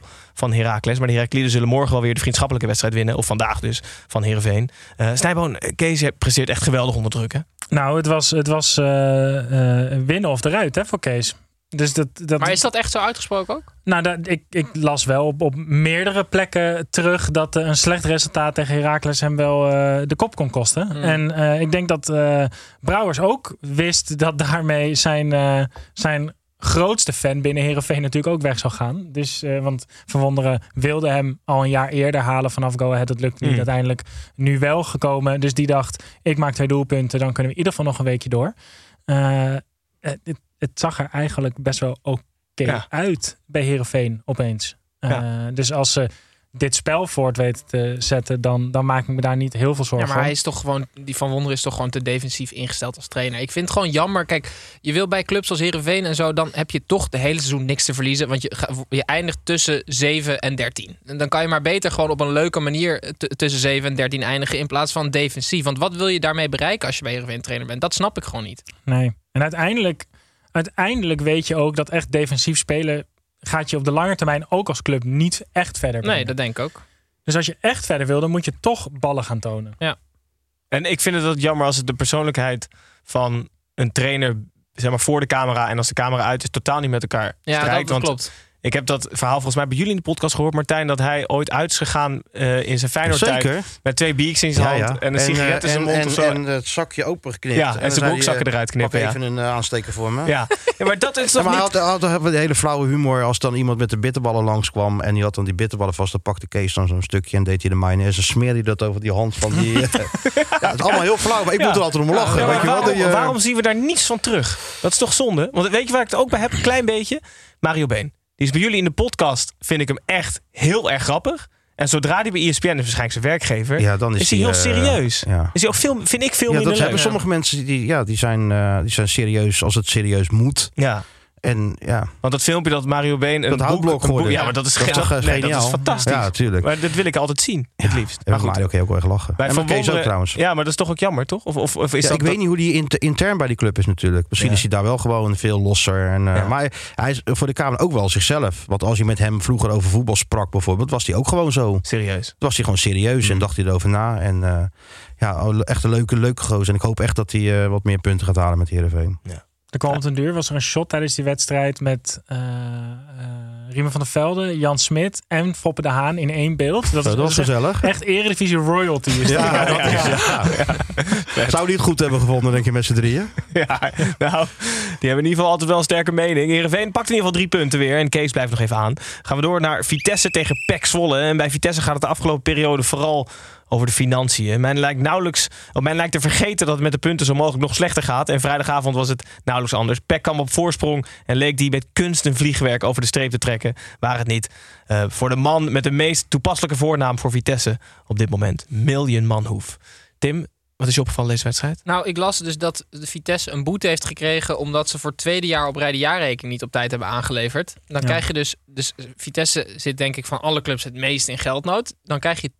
Speaker 2: 3-0 van Heracles. Maar de Herakliden zullen morgen wel weer de vriendschappelijke wedstrijd winnen. Of vandaag dus, van Heerenveen. Eh Snijboon, Kees presteert echt geweldig onder druk, hè?
Speaker 9: Nou, het was, het was eh, eh, winnen of eruit hè, voor Kees. Dus dat, dat,
Speaker 8: Maar is dat echt zo uitgesproken ook?
Speaker 9: Nou, dat, ik, ik las wel op, op meerdere plekken terug dat een slecht resultaat tegen Heracles hem wel eh, de kop kon kosten.
Speaker 8: Mm.
Speaker 9: En eh, ik denk dat eh, Brouwers ook wist dat daarmee zijn, zijn grootste fan binnen Herenveen natuurlijk ook weg zou gaan. Dus, eh, want Van Wonderen wilde hem al een jaar eerder halen vanaf Go Ahead. Dat lukte niet.
Speaker 2: Mm.
Speaker 9: Uiteindelijk nu wel gekomen. Dus die dacht, ik maak twee doelpunten. Dan kunnen we in ieder geval nog een weekje door. Eh, het, het, zag er eigenlijk best wel oké
Speaker 2: Ja.
Speaker 9: uit bij Herenveen opeens. Eh, dus als ze dit spel voort weten te zetten, dan, dan maak ik me daar niet heel veel
Speaker 8: Ja,
Speaker 9: zorgen
Speaker 8: maar hij is toch gewoon, die Van Wonderen is toch gewoon te defensief ingesteld als trainer. Ik vind het gewoon jammer. Kijk, je wil bij clubs als Herenveen en zo, dan heb je toch de hele seizoen niks te verliezen. Want je, je eindigt tussen 7 en 13. En dan kan je maar beter gewoon op een leuke manier tussen 7 en 13 eindigen in plaats van defensief. Want wat wil je daarmee bereiken als je bij Herenveen trainer bent? Dat snap ik gewoon niet.
Speaker 9: Nee. En uiteindelijk, uiteindelijk weet je ook dat echt defensief spelen gaat je op de lange termijn ook als club niet echt verder brengen.
Speaker 8: Nee, dat denk ik ook.
Speaker 9: Dus als je echt verder wil, dan moet je toch ballen gaan tonen.
Speaker 8: Ja.
Speaker 2: En ik vind het dat jammer als het de persoonlijkheid van een trainer zeg maar voor de camera en als de camera uit is totaal niet met elkaar
Speaker 8: Ja,
Speaker 2: strijkt.
Speaker 8: dat
Speaker 2: Want
Speaker 8: klopt.
Speaker 2: Ik heb dat verhaal volgens mij bij jullie in de podcast gehoord, Martijn, dat hij ooit uit is gegaan eh, in zijn Feyenoord met twee bieks in zijn hand en een sigaret in zijn
Speaker 7: en,
Speaker 2: mond
Speaker 7: en,
Speaker 2: of zo.
Speaker 7: en het zakje opengeknipt.
Speaker 2: Ja, en
Speaker 7: dan
Speaker 2: zijn broekzakken
Speaker 7: eh,
Speaker 2: eruit knippen,
Speaker 7: Pak even een eh, aansteker voor me.
Speaker 2: ja. ja, maar dat is toch
Speaker 7: maar
Speaker 2: niet...
Speaker 7: had, had, had een hele flauwe humor als dan iemand met de bitterballen langskwam en die had dan die bitterballen vast. Dan pakte Kees dan zo'n stukje en deed hij de mayonaise. En smeerde hij dat over die hand van die. eh, ja, het is allemaal heel flauw, maar ik moet er altijd om lachen. Weet je wel?
Speaker 2: waarom,
Speaker 7: eh,
Speaker 2: waarom zien we daar niets van terug? Dat is toch zonde? Want weet je waar ik het ook bij heb? Een klein beetje. Mario Been. Die is bij jullie in de podcast, vind ik hem echt heel erg grappig. En zodra hij bij ESPN is, waarschijnlijk zijn werkgever,
Speaker 7: Ja, dan is
Speaker 2: is hij heel
Speaker 7: eh,
Speaker 2: serieus.
Speaker 7: ja.
Speaker 2: Is hij ook veel, vind ik veel
Speaker 7: ja,
Speaker 2: minder
Speaker 7: dat
Speaker 2: leuk.
Speaker 7: hebben sommige mensen die, ja, die, zijn, eh, die zijn serieus als het serieus moet.
Speaker 2: Ja.
Speaker 7: En ja,
Speaker 2: Want dat filmpje dat Mario Been een
Speaker 7: dat houtblok
Speaker 2: boek-. Ja, maar dat is,
Speaker 7: dat toch eh,
Speaker 2: nee, dat is fantastisch.
Speaker 7: Ja, natuurlijk.
Speaker 2: Maar dat wil ik altijd zien, het liefst.
Speaker 7: En
Speaker 2: Maar goed,
Speaker 7: Mario ook heel erg lachen. en van ook trouwens.
Speaker 2: Ja, maar dat is toch ook jammer, toch? Of, of, of is
Speaker 7: Ja,
Speaker 2: dat
Speaker 7: ik weet niet hoe die inter- intern bij die club is natuurlijk. Misschien
Speaker 2: Ja.
Speaker 7: is hij daar wel gewoon veel losser. En, eh,
Speaker 2: Ja.
Speaker 7: Maar hij, is voor de Kamer ook wel zichzelf. Want als je met hem vroeger over voetbal sprak bijvoorbeeld... was hij ook gewoon zo.
Speaker 2: serieus?
Speaker 7: Toen was hij gewoon serieus
Speaker 2: Mm.
Speaker 7: en dacht hij erover na. En eh, ja, echt een leuke, leuke gozer. En ik hoop echt dat hij wat meer punten gaat halen met Heerenveen.
Speaker 9: Er kwam op den duur, was er een shot tijdens die wedstrijd met eh eh, Riemen van der Velde, Jan Smit en Foppe de Haan in één beeld.
Speaker 7: Dat, was
Speaker 9: is echt-
Speaker 7: gezellig.
Speaker 9: echt eredivisie royalty. Is dat.
Speaker 7: Ja, dat is, ja. Zou die het goed hebben gevonden, denk je, met z'n drieën?
Speaker 2: Ja, nou, die hebben in ieder geval altijd wel een sterke mening. Heerenveen pakt in ieder geval drie punten weer. En Kees blijft nog even aan. Gaan we door naar Vitesse tegen PEC Zwolle. En bij Vitesse gaat het de afgelopen periode vooral over de financiën. Men lijkt nauwelijks, of men lijkt te vergeten dat het met de punten zo mogelijk nog slechter gaat. En vrijdagavond was het nauwelijks anders. PEC kwam op voorsprong en leek die met kunst en vliegwerk over de streep te trekken. Waar het niet. Eh, voor de man met de meest toepasselijke voornaam voor Vitesse op dit moment. Million Manhoef. Tim, wat is je opgevallen deze wedstrijd?
Speaker 8: Nou, ik las dus dat de Vitesse een boete heeft gekregen omdat ze voor het tweede jaar op rij de jaarrekening niet op tijd hebben aangeleverd. Dan
Speaker 9: Ja.
Speaker 8: krijg je dus, dus Vitesse zit denk ik van alle clubs het meest in geldnood. Dan krijg je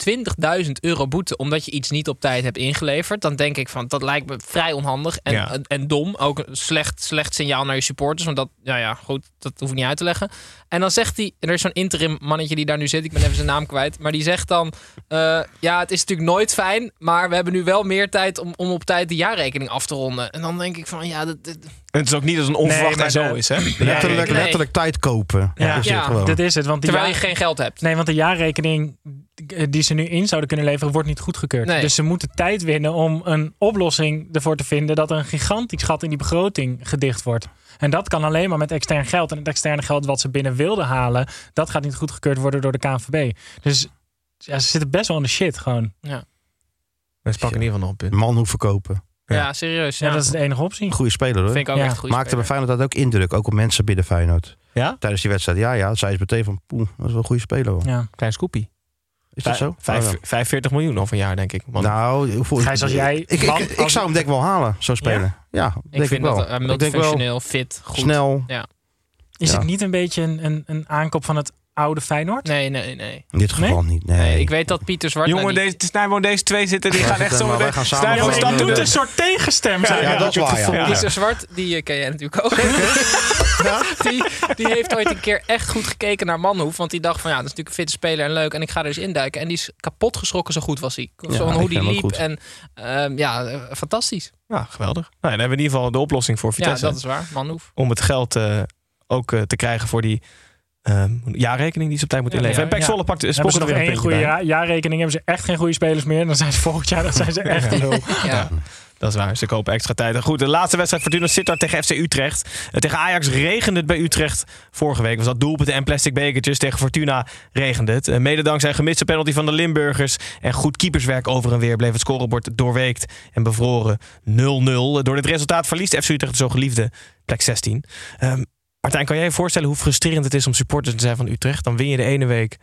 Speaker 8: 20.000 euro boete omdat je iets niet op tijd hebt ingeleverd. Dan denk ik van dat lijkt me vrij onhandig en,
Speaker 2: Ja.
Speaker 8: en, en dom. Ook een slecht, slecht signaal naar je supporters. Want dat, ja, ja, goed, dat hoef ik niet uit te leggen. En dan zegt hij, er is zo'n interim mannetje die daar nu zit, ik ben even zijn naam kwijt. Maar die zegt dan, eh, ja, het is natuurlijk nooit fijn, maar we hebben nu wel meer tijd om, om op tijd de jaarrekening af te ronden. En dan denk ik van, ja, dat, dat-
Speaker 2: Het is ook niet dat het een onverwacht
Speaker 9: Nee,
Speaker 2: en zo
Speaker 9: de-
Speaker 2: is, hè?
Speaker 7: Letterlijk,
Speaker 8: nee.
Speaker 7: letterlijk tijd kopen.
Speaker 9: Ja.
Speaker 7: is
Speaker 8: Ja,
Speaker 7: gewoon.
Speaker 9: Dat is het. Want die
Speaker 8: terwijl je geen geld hebt.
Speaker 9: Nee, want de jaarrekening die ze nu in zouden kunnen leveren, wordt niet goedgekeurd.
Speaker 8: Nee.
Speaker 9: Dus ze moeten tijd winnen om een oplossing ervoor te vinden dat er een gigantisch gat in die begroting gedicht wordt. En dat kan alleen maar met extern geld. En het externe geld wat ze binnen wilden halen, dat gaat niet goedgekeurd worden door de KNVB. Dus ja, ze zitten best wel in de shit gewoon.
Speaker 2: Ze pakken in ieder geval nog een punt.
Speaker 7: Man hoeft verkopen.
Speaker 8: Ja,
Speaker 2: Ja.
Speaker 8: serieus.
Speaker 9: Ja,
Speaker 8: Ja.
Speaker 9: dat is de enige optie.
Speaker 7: Goede speler hoor.
Speaker 8: vind ik ook
Speaker 9: Ja.
Speaker 8: echt goed.
Speaker 7: Maakte bij Feyenoord dat ook indruk. Ook op mensen binnen Feyenoord.
Speaker 2: Ja?
Speaker 7: Tijdens die wedstrijd. Ja, ja. Zei ze meteen van, poeh, dat is wel een goede speler hoor.
Speaker 9: Ja.
Speaker 2: Klein scoopie.
Speaker 7: Is dat zo?
Speaker 2: Vijf,
Speaker 7: Oh, ja.
Speaker 2: 45 miljoen of een jaar, denk ik. Man.
Speaker 7: Nou, hoeveel-
Speaker 9: Gijs, als jij-
Speaker 7: Ik, ik, zou hem denk ik wel halen, zo'n speler. Ja,
Speaker 8: Ik
Speaker 7: denk
Speaker 8: vind
Speaker 7: ik wel.
Speaker 8: dat uh,
Speaker 7: ik denk wel
Speaker 8: multifunctioneel, fit, goed.
Speaker 7: snel.
Speaker 9: Is
Speaker 7: Ja.
Speaker 9: het niet een beetje een, een, een aankoop van het oude Feyenoord?
Speaker 8: Nee, nee, nee.
Speaker 7: In dit geval niet. Nee.
Speaker 8: Nee, ik weet dat Pieter Zwart... nou,
Speaker 2: Jongen, deze, Snijboon, deze twee zitten, die gaan echt zo... meteen-
Speaker 7: samen
Speaker 2: Snijboon toe
Speaker 9: doet een soort tegenstem zijn.
Speaker 7: Ja, dat is waar, ja.
Speaker 8: Pieter Zwart, die eh, ken jij natuurlijk ook. die, die heeft ooit een keer echt goed gekeken naar Manhoef. Want die dacht van ja, dat is natuurlijk een fitte speler en leuk. En ik ga er eens induiken. En die is kapot geschrokken, zo goed was hij. Zo
Speaker 7: Ja,
Speaker 8: hoe die liep. En ehm, ja, eh, fantastisch.
Speaker 2: Ja, geweldig. Nou, dan hebben we in ieder geval de oplossing voor
Speaker 8: Ja,
Speaker 2: Vitesse.
Speaker 8: dat is waar. Manhoef.
Speaker 2: Om het geld eh, ook te krijgen voor die ehm, jaarrekening die ze op tijd moeten
Speaker 9: Ja,
Speaker 2: inleveren.
Speaker 9: ja,
Speaker 2: en Pek
Speaker 9: ja.
Speaker 2: Pakt
Speaker 9: Hebben ze nog één
Speaker 2: een
Speaker 9: goede ja jaarrekening, hebben ze echt geen goede spelers meer. Dan zijn ze volgend jaar dan zijn ze echt lul.
Speaker 8: Ja.
Speaker 2: Dat is waar, ze kopen extra tijd. En Goed, de laatste wedstrijd Fortuna Sittard tegen FC Utrecht. Eh, tegen Ajax regende het bij Utrecht. Vorige week was dat doelpunten en plastic bekertjes. Tegen Fortuna regende het. Eh, Mede dankzij een gemiste penalty van de Limburgers. En goed keeperswerk over en weer bleef het scorebord doorweekt en bevroren 0-0. Door dit resultaat verliest FC Utrecht de zo geliefde plek 16. Ehm, Martijn, kan jij je voorstellen hoe frustrerend het is om supporters te zijn van Utrecht? Dan win je de ene week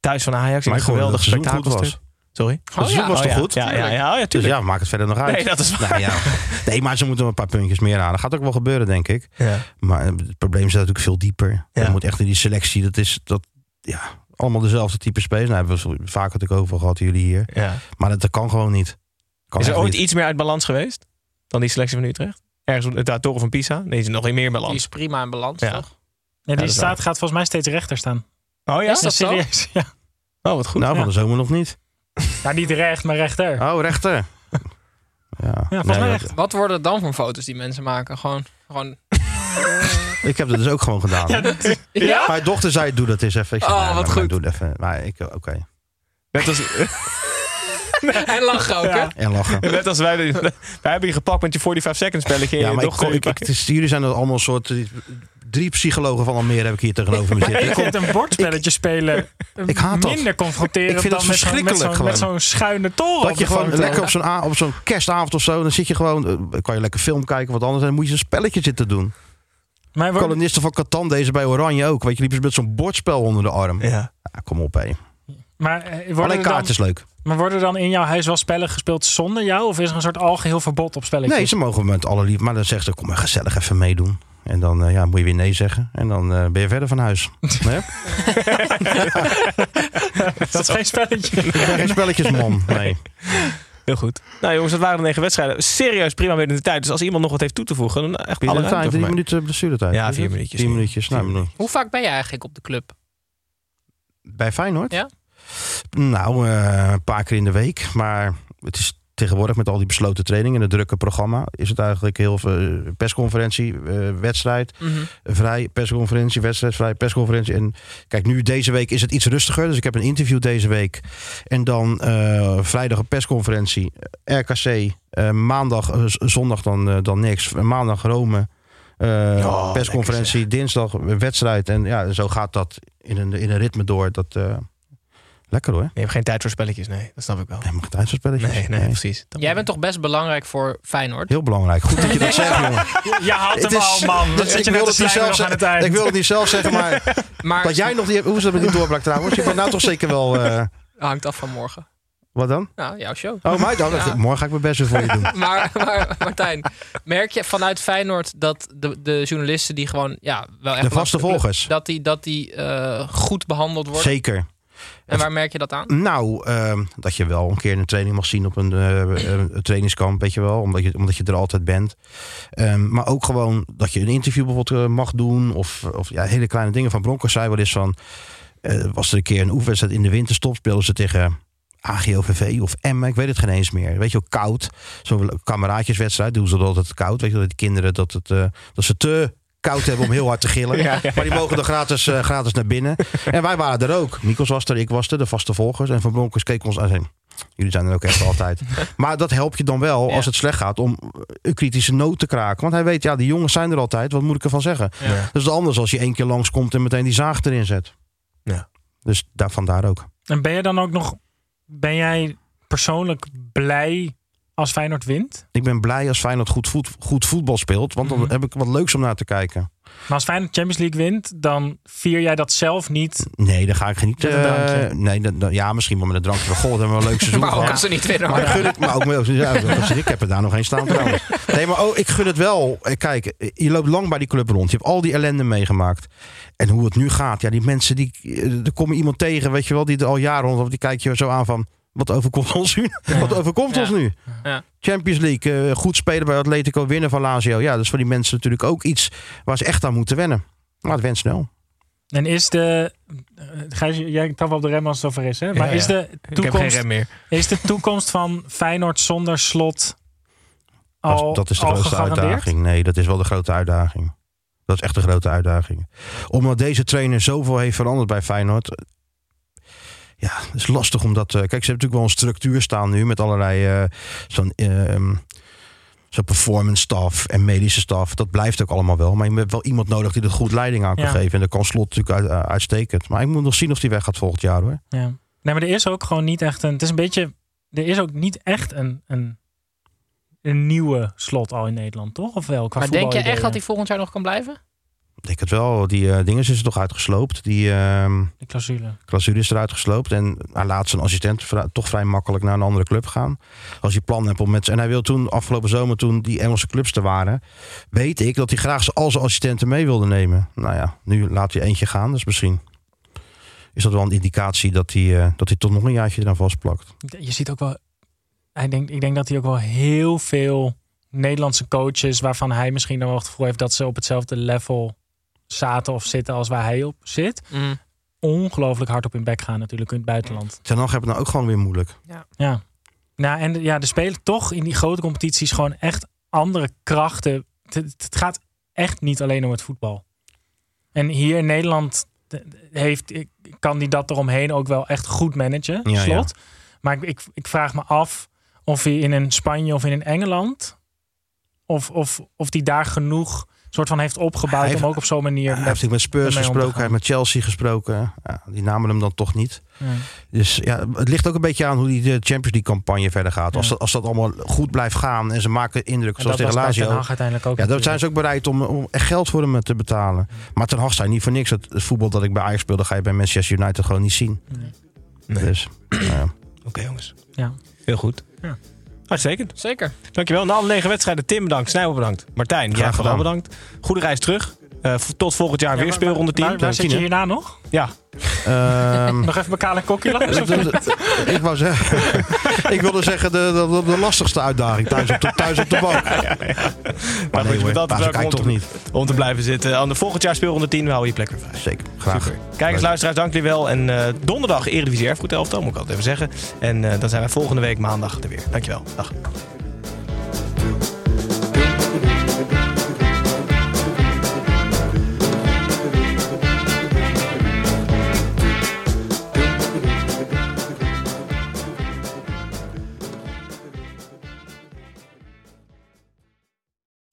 Speaker 2: thuis van Ajax in een geweldig
Speaker 7: het
Speaker 2: spektakelstuk. Sorry?
Speaker 7: Het seizoen
Speaker 8: ja.
Speaker 7: was
Speaker 2: Oh,
Speaker 7: toch
Speaker 2: ja.
Speaker 7: goed?
Speaker 2: Ja, ja, ja, ja,
Speaker 7: Dus ja, maakt het verder nog uit.
Speaker 2: Nee, dat is waar.
Speaker 7: Nou, ja. nee, maar ze moeten een paar puntjes meer aan. Dat gaat ook wel gebeuren, denk ik.
Speaker 2: Ja.
Speaker 7: Maar het probleem zit natuurlijk veel dieper.
Speaker 2: Ja.
Speaker 7: Je moet echt in die selectie, dat is dat, ja, allemaal dezelfde type spelers. Nou, hebben we het vaker natuurlijk over gehad, jullie hier.
Speaker 2: Ja.
Speaker 7: Maar dat, dat kan gewoon niet. Kan
Speaker 2: Is er ooit
Speaker 7: niet.
Speaker 2: iets meer uit balans geweest dan die selectie van Utrecht? Ergens op de toren van Pisa? Nee, is nog in meer
Speaker 8: Die
Speaker 2: balans.
Speaker 8: is prima in balans,
Speaker 2: Ja.
Speaker 8: toch?
Speaker 9: Ja, die staat,
Speaker 2: waar.
Speaker 9: gaat volgens mij steeds rechter staan.
Speaker 2: Oh ja?
Speaker 8: Is dat zo?
Speaker 9: serieus? Ja.
Speaker 2: Oh, wat goed.
Speaker 7: Nou, van de zomer nog niet.
Speaker 9: Nou, niet recht, maar rechter.
Speaker 7: Oh, rechter. Ja,
Speaker 9: Ja, volgens
Speaker 7: Nee,
Speaker 9: echt.
Speaker 8: Wat worden het dan voor foto's die mensen maken? Gewoon, gewoon
Speaker 7: Ik heb dat dus ook gewoon gedaan.
Speaker 8: Ja?
Speaker 7: Mijn dochter zei, doe dat eens even. Ik zei,
Speaker 8: Oh,
Speaker 7: nee,
Speaker 8: wat
Speaker 7: maar- maar
Speaker 8: goed.
Speaker 7: Doe het even. Maar ik, oké.
Speaker 2: Net als,
Speaker 8: en lachen ook, hè?
Speaker 7: En lachen.
Speaker 2: net als wij, wij hebben je gepakt met je 45 seconds spelletje.
Speaker 7: Ja, maar ik, ik,
Speaker 2: pakt-
Speaker 7: ik- het is- jullie zijn er allemaal een soort... eh, Drie psychologen van Almere heb ik hier tegenover me
Speaker 9: Maar
Speaker 7: zitten.
Speaker 9: ik vind een bordspelletje spelen
Speaker 7: Ik haat dat.
Speaker 9: minder confronterend
Speaker 7: Ik vind dat
Speaker 9: dan met zo'n- met
Speaker 7: verschrikkelijk
Speaker 9: zo'n zo'n schuine toren
Speaker 7: Dat
Speaker 9: op
Speaker 7: je gewoon lekker op zo'n, a- op zo'n kerstavond of zo, dan zit je gewoon, eh, kan je lekker film kijken of wat anders, en dan moet je een spelletje zitten doen.
Speaker 9: Maar wordt-
Speaker 7: Kolonisten van Catan, deze bij Oranje ook. Weet je, liepen ze met zo'n bordspel onder de arm.
Speaker 2: Ja.
Speaker 7: Ja, kom op, hé.
Speaker 9: Maar, eh,
Speaker 7: Alleen
Speaker 9: dan-
Speaker 7: kaart is leuk.
Speaker 9: maar worden er dan in jouw huis wel spellen gespeeld zonder jou? Of is er een soort algeheel verbod op spelletjes?
Speaker 7: Nee, ze mogen met alle lief, maar dan zegt ze, kom maar gezellig even meedoen. En dan eh, ja, moet je weer nee zeggen. En dan eh, ben je verder van huis. Nee?
Speaker 9: dat is geen spelletje.
Speaker 7: Ik ben geen spelletjesman. Nee.
Speaker 2: Heel goed. Nou jongens, dat waren de negen wedstrijden. Serieus prima binnen de tijd. Dus als iemand nog wat heeft toe te voegen, dan echt
Speaker 7: Alle
Speaker 2: alle
Speaker 7: tijd, drie minuten blessuretijd.
Speaker 2: Ja, vier minuutjes.
Speaker 7: Vier minuutjes. Nou,
Speaker 8: Hoe vaak ben je eigenlijk op de club?
Speaker 7: bij Feyenoord?
Speaker 8: Ja.
Speaker 7: Nou, eh, een paar keer in de week. Maar het is tegenwoordig met al die besloten trainingen en het drukke programma... is het eigenlijk heel veel eh, persconferentie, eh, wedstrijd,
Speaker 8: Mhm.
Speaker 7: vrij, persconferentie, wedstrijd, vrij, persconferentie. En kijk, nu deze week is het iets rustiger. Dus ik heb een interview deze week. En dan eh, vrijdag een persconferentie, RKC. eh, maandag, zondag dan, dan niks. Maandag Rome. eh, persconferentie, dinsdag wedstrijd. En ja, zo gaat dat in een, in een ritme door. Dat, eh, lekker hoor.
Speaker 2: Je hebt geen tijd voor spelletjes, nee. Dat snap ik wel.
Speaker 7: Helemaal geen tijd voor spelletjes.
Speaker 2: Nee, nee, precies. Dat-
Speaker 8: Jij bent toch best belangrijk voor Feyenoord?
Speaker 7: Heel belangrijk. Goed dat je dat zegt, jongen.
Speaker 9: Je had
Speaker 7: Het
Speaker 9: hem
Speaker 7: is-
Speaker 9: al, man.
Speaker 7: dus
Speaker 9: Zit
Speaker 7: ik
Speaker 9: je net te
Speaker 7: zelf
Speaker 9: nog aan het
Speaker 7: zeggen.
Speaker 9: eind.
Speaker 7: Ik wil het niet zelf zeggen, maar
Speaker 8: Maar
Speaker 7: dat jij nog niet... Hoe is dat met die doorbraak trouwens? Je bent nou toch zeker wel... eh,
Speaker 8: hangt af van morgen.
Speaker 7: wat dan?
Speaker 8: Nou, jouw show.
Speaker 7: Oh, mij dan?
Speaker 8: Ja.
Speaker 7: Morgen ga ik mijn best weer voor je doen.
Speaker 8: Maar, maar Martijn, merk je vanuit Feyenoord dat de, de journalisten die gewoon ja, wel echt
Speaker 7: De vaste volgers.
Speaker 8: dat die, dat die eh, goed behandeld worden?
Speaker 7: Zeker.
Speaker 8: En waar merk je dat aan?
Speaker 7: Nou, ehm, dat je wel een keer een training mag zien op een, eh, een trainingskamp, weet je wel. Omdat je, omdat je er altijd bent. Ehm, maar ook gewoon dat je een interview bijvoorbeeld eh, mag doen. Of, of ja, hele kleine dingen. Van Broncos zei wel eens van... eh, was er een keer een oefenwedstrijd in de winterstop. Speelden ze tegen AGOVV of Emmen. Ik weet het geen eens meer. Weet je wel, koud. Zo'n kameraadjeswedstrijd doen ze altijd koud. Weet je dat die kinderen dat, het, eh, dat ze te koud hebben om heel hard te gillen.
Speaker 2: Ja, ja,
Speaker 7: Maar die mogen er gratis, eh, gratis naar binnen. En wij waren er ook. Nikos was er, ik was er, de vaste volgers. En Van Bronckhorst keek ons aan zei... Jullie zijn er ook echt altijd. Maar dat helpt je dan wel als het slecht gaat om een kritische noot te kraken. Want hij weet, ja, die jongens zijn er altijd. Wat moet ik ervan zeggen?
Speaker 8: Ja.
Speaker 7: Dat is anders als je één keer langskomt en meteen die zaag erin zet.
Speaker 2: Ja.
Speaker 7: Dus daar, vandaar ook.
Speaker 9: En ben je dan ook nog... Ben jij persoonlijk blij als Feyenoord wint?
Speaker 7: Ik ben blij als Feyenoord goed, voet, goed voetbal speelt. Want dan
Speaker 9: Mhm.
Speaker 7: heb ik wat leuks om naar te kijken.
Speaker 9: Maar als Feyenoord Champions League wint, dan vier jij dat zelf niet.
Speaker 7: Nee, dan ga ik niet.
Speaker 9: Met een
Speaker 7: eh,
Speaker 9: drankje.
Speaker 7: nee, dan- dan- ja, misschien wel met een drankje. God, dat hebben we een leuk seizoen
Speaker 8: Maar ook
Speaker 7: gehad.
Speaker 8: als ze niet winnen.
Speaker 7: Maar gun ik, maar ook met, ja, ik heb er daar nog geen staan trouwens. Nee, maar oh, ik gun het wel. Eh, Kijk, je loopt lang bij die club rond. Je hebt al die ellende meegemaakt. En hoe het nu gaat. Ja, die mensen, die, eh, er kom je iemand tegen, weet je wel, die er al jaren rond. Of die kijk je zo aan van, wat overkomt ons nu? Wat overkomt
Speaker 8: Ja.
Speaker 7: ons nu?
Speaker 8: Ja.
Speaker 7: Champions League, eh, goed spelen bij Atletico, winnen van Lazio. Ja, dat is voor die mensen natuurlijk ook iets waar ze echt aan moeten wennen. Maar het went snel.
Speaker 9: En is de. eh, Gijs, jij trapt wel op de rem als het zover is, hè? Maar
Speaker 2: Ja,
Speaker 9: is de
Speaker 2: Ik heb geen
Speaker 9: toekomst.
Speaker 2: rem meer.
Speaker 9: Is de toekomst van Feyenoord zonder slot al,
Speaker 7: Dat, dat is de
Speaker 9: al
Speaker 7: grootste
Speaker 9: gegarandeerd?
Speaker 7: uitdaging. Nee, dat is wel de grote uitdaging. Dat is echt de grote uitdaging. Omdat deze trainer zoveel heeft veranderd bij Feyenoord. Ja, het is lastig om dat... eh, Kijk, ze hebben natuurlijk wel een structuur staan nu... met allerlei eh, zo'n ehm, zo'n performance staff en medische staf. Dat blijft ook allemaal wel. Maar je hebt wel iemand nodig die er goed leiding aan kan
Speaker 9: Ja.
Speaker 7: geven. En dat kan Slot natuurlijk uit- uitstekend. Maar ik moet nog zien of die weg gaat volgend jaar hoor.
Speaker 9: Ja. Nee, maar er is ook gewoon niet echt een. Het is een beetje. Er is ook niet echt een. een een nieuwe slot al in Nederland, toch? Of wel? Qua
Speaker 8: Maar denk je echt dat hij volgend jaar nog kan blijven?
Speaker 7: Ik denk het wel. Die eh, dingen is er toch uitgesloopt. Die... ehm,
Speaker 9: De clausule.
Speaker 7: clausule is eruit gesloopt. En hij laat zijn assistent toch vrij makkelijk naar een andere club gaan. Als hij plan hebt om met... En hij wil toen, afgelopen zomer, toen die Engelse clubs er waren... weet ik dat hij graag al zijn assistenten mee wilde nemen. Nou ja, nu laat hij eentje gaan. Dus misschien is dat wel een indicatie dat hij, eh, dat hij toch nog een jaartje eraan vastplakt.
Speaker 9: Je ziet ook wel. Hij denkt, ik denk dat hij ook wel heel veel Nederlandse coaches. waarvan hij misschien dan wel het gevoel heeft dat ze op hetzelfde level zaten of zitten als waar hij op zit.
Speaker 8: Mm.
Speaker 9: ongelooflijk hard op hun bek gaan natuurlijk in het buitenland.
Speaker 7: Ten Hag hebben het nou ook gewoon weer moeilijk.
Speaker 9: Ja. Nou, en ja, er spelen toch in die grote competities gewoon echt andere krachten. Het, het gaat echt niet alleen om het voetbal. En hier in Nederland heeft, kan die dat eromheen ook wel echt goed managen,
Speaker 7: Ja,
Speaker 9: slot. Maar ik, ik, ik vraag me af of hij in een Spanje of in een Engeland... of, of, of die daar genoeg soort van heeft opgebouwd...
Speaker 7: Hij heeft-
Speaker 9: om ook op zo'n manier...
Speaker 7: Hij heeft natuurlijk met Spurs gesproken, hij heeft met Chelsea gesproken. Ja, die namen hem dan toch niet.
Speaker 9: Ja.
Speaker 7: Dus ja, het ligt ook een beetje aan hoe die de Champions League campagne verder gaat. Als, dat, als dat allemaal goed blijft gaan en ze maken indruk
Speaker 9: En
Speaker 7: zoals tegen Lazio.
Speaker 9: Hag uiteindelijk ook
Speaker 7: Ja, dan zijn ze ook bereid om, om echt geld voor hem te betalen. Maar Ten Hag zei niet voor niks. Het, het voetbal dat ik bij Ajax speelde, ga je bij Manchester United gewoon niet zien.
Speaker 2: Nee.
Speaker 7: Dus, nou ja.
Speaker 2: Oké jongens.
Speaker 9: Ja.
Speaker 2: Heel goed.
Speaker 9: Ja.
Speaker 2: Uitstekend.
Speaker 8: Zeker.
Speaker 2: Dankjewel. Na alle negen wedstrijden. Tim bedankt. Snijboom bedankt. Martijn, jij vooral bedankt. Goede reis terug. Eh, tot volgend jaar
Speaker 9: Ja,
Speaker 2: weer speelronde 10.
Speaker 9: Waar, waar zit je
Speaker 2: Tien, hè?
Speaker 9: hierna nog?
Speaker 2: Ja.
Speaker 7: Ehm,
Speaker 9: Nog even elkaar een kokje laten?
Speaker 7: dat- dat- dat- ik wou zeggen, ik wilde zeggen de, de, de lastigste uitdaging thuis op de, thuis op de bank.
Speaker 2: Maar
Speaker 7: Maar nee ga ik
Speaker 2: om
Speaker 7: toch
Speaker 2: te-
Speaker 7: niet.
Speaker 2: Om te blijven zitten. Aan de volgend jaar speelronde 10 we houden je plek weer vrij.
Speaker 7: Zeker, graag.
Speaker 2: Super. Kijkers, luisteraars, dank jullie wel. En eh, donderdag Eredivisie Erfgoed elftal, moet ik altijd even zeggen. En eh, dan zijn wij volgende week maandag er weer. Dankjewel. Dag.